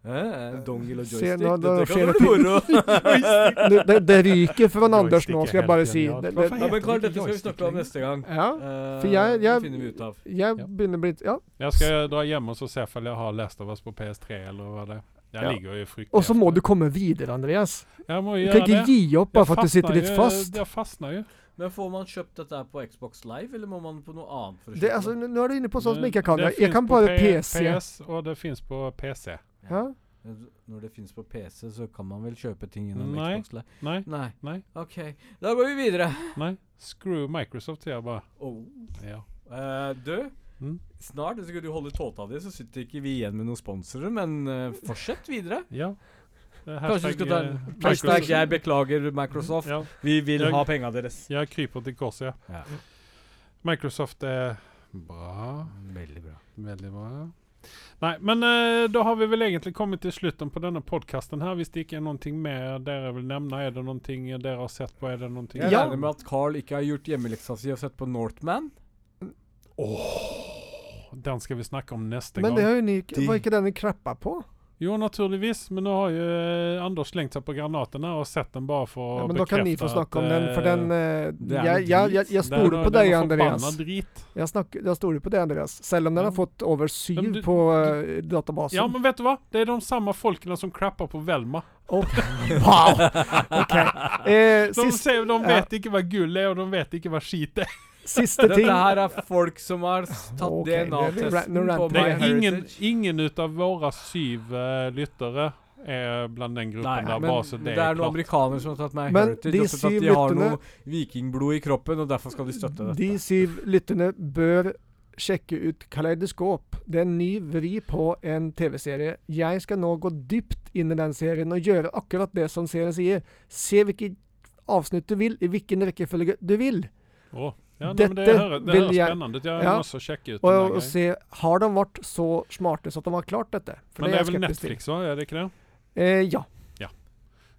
Eh, dongel og
Se,
joystick.
nå-
Dette
skjer
kan
det
moro.
Det, det, det ryker fra Anders nå, skal jeg bare si. Det, det,
Ja, men
Karl,
dette skal vi snakke om neste gang.
ja,
Eh,
For jeg- jeg-
Det vi ut av.
jeg begynner å bli Ja.
Jeg skal dra hjem og se om jeg har Last of Us på PS3, eller hva det er. Jeg
Ja.
ligger jo i frykt.
Og så må du komme videre, Andreas.
Jeg må
Du kan ikke
det.
gi opp bare for at du sitter litt fast.
Jeg fastner jo.
Men får man kjøpt dette på Xbox Live, eller må man på noe annet for å
Det, altså, nå er du inne på sånn som
Det-
ikke jeg kan.
det
Jeg, jeg kan bare PC.
PS, og det fins på PC.
Ja.
Når det finnes på PC, så kan man vel kjøpe ting gjennom
Nei.
Xbox Live?
Nei,
Nei.
nei,
OK. Da går vi videre.
nei. Screw Microsoft, sier jeg bare.
Oh.
Ja.
Uh, du,
Mm.
snart skal du holde tåta di, så sitter ikke vi igjen med noen sponsorer, men uh, fortsett videre.
ja. Er
Kanskje du skal ta en
eh,
hashtag 'jeg beklager, Microsoft'.
Ja,
Vi vil
Jeg-
ha penga deres.
jeg kryper til korset, ja.
Ja.
Microsoft er bra.
Veldig bra.
Veldig bra. Nei, men eh, da har vi vel egentlig kommet til slutten på denne podkasten her. Hvis det ikke er noe mer dere vil nevne, er det noe dere har sett på? Er det noe
Jeg
Ja.
regner med at Carl ikke har gjort hjemmeleksa si og sett på Northman.
Den skal vi snakke om neste
Men
gang.
det har jo ni Var ikke den ni krappa på?
Jo, naturligvis, men nå har jo eh, Anders slengt seg på granaten og sett den bare for
Ja,
å
men da kan ni få snakke om den, for den
uh,
Jeg, jeg, jeg, jeg
er
stoler på deg, Andreas.
drit.
Jeg, snakker, jeg stoler på deg, Andreas. Selv om den
Ja.
har fått over syv
du-
på uh, databasen.
Ja, men vet du hva? Det er de samme folkene som crapper på Velma.
Wow! Okay. Eh,
De,
sist,
de
ja.
vet ikke hva gull er, og de vet ikke hva skit er.
Siste ting
Dette her er folk som har tatt
Ok, det- det-
DNA-testen på
er ingen, ingen ut av våre syv uh, lyttere er blant den gruppen
Nei,
der,
men
bare så
det,
det
er
er
noen amerikanere som har tatt meg
Men
Heritage
de
sett at de har
lytterne-
noe vikingblod i kroppen, og derfor skal de støtte dette.
De syv lytterne bør sjekke ut Kaleidoskop. Det er en ny vri på en TV-serie. Jeg skal nå gå dypt inn i den serien og gjøre akkurat det som serien sier. Se hvilket avsnitt du vil, i hvilken rekkefølge du vil.
Å, ja, nei, men det
Dette
hører, det høres
jeg-
spennende ut. Jeg
Ja.
må også sjekke ut
Og, og,
og,
se Har de vært så smarte så at de har klart dette? For
Men det er vel. Netflix òg, er det ikke det?
Eh, ja.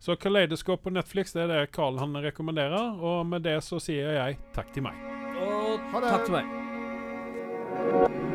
Så Kaleidoskop på Netflix det er det Carl han rekommenderer. Og med det så sier jeg takk til meg.
Og
Ha det.
takk til meg.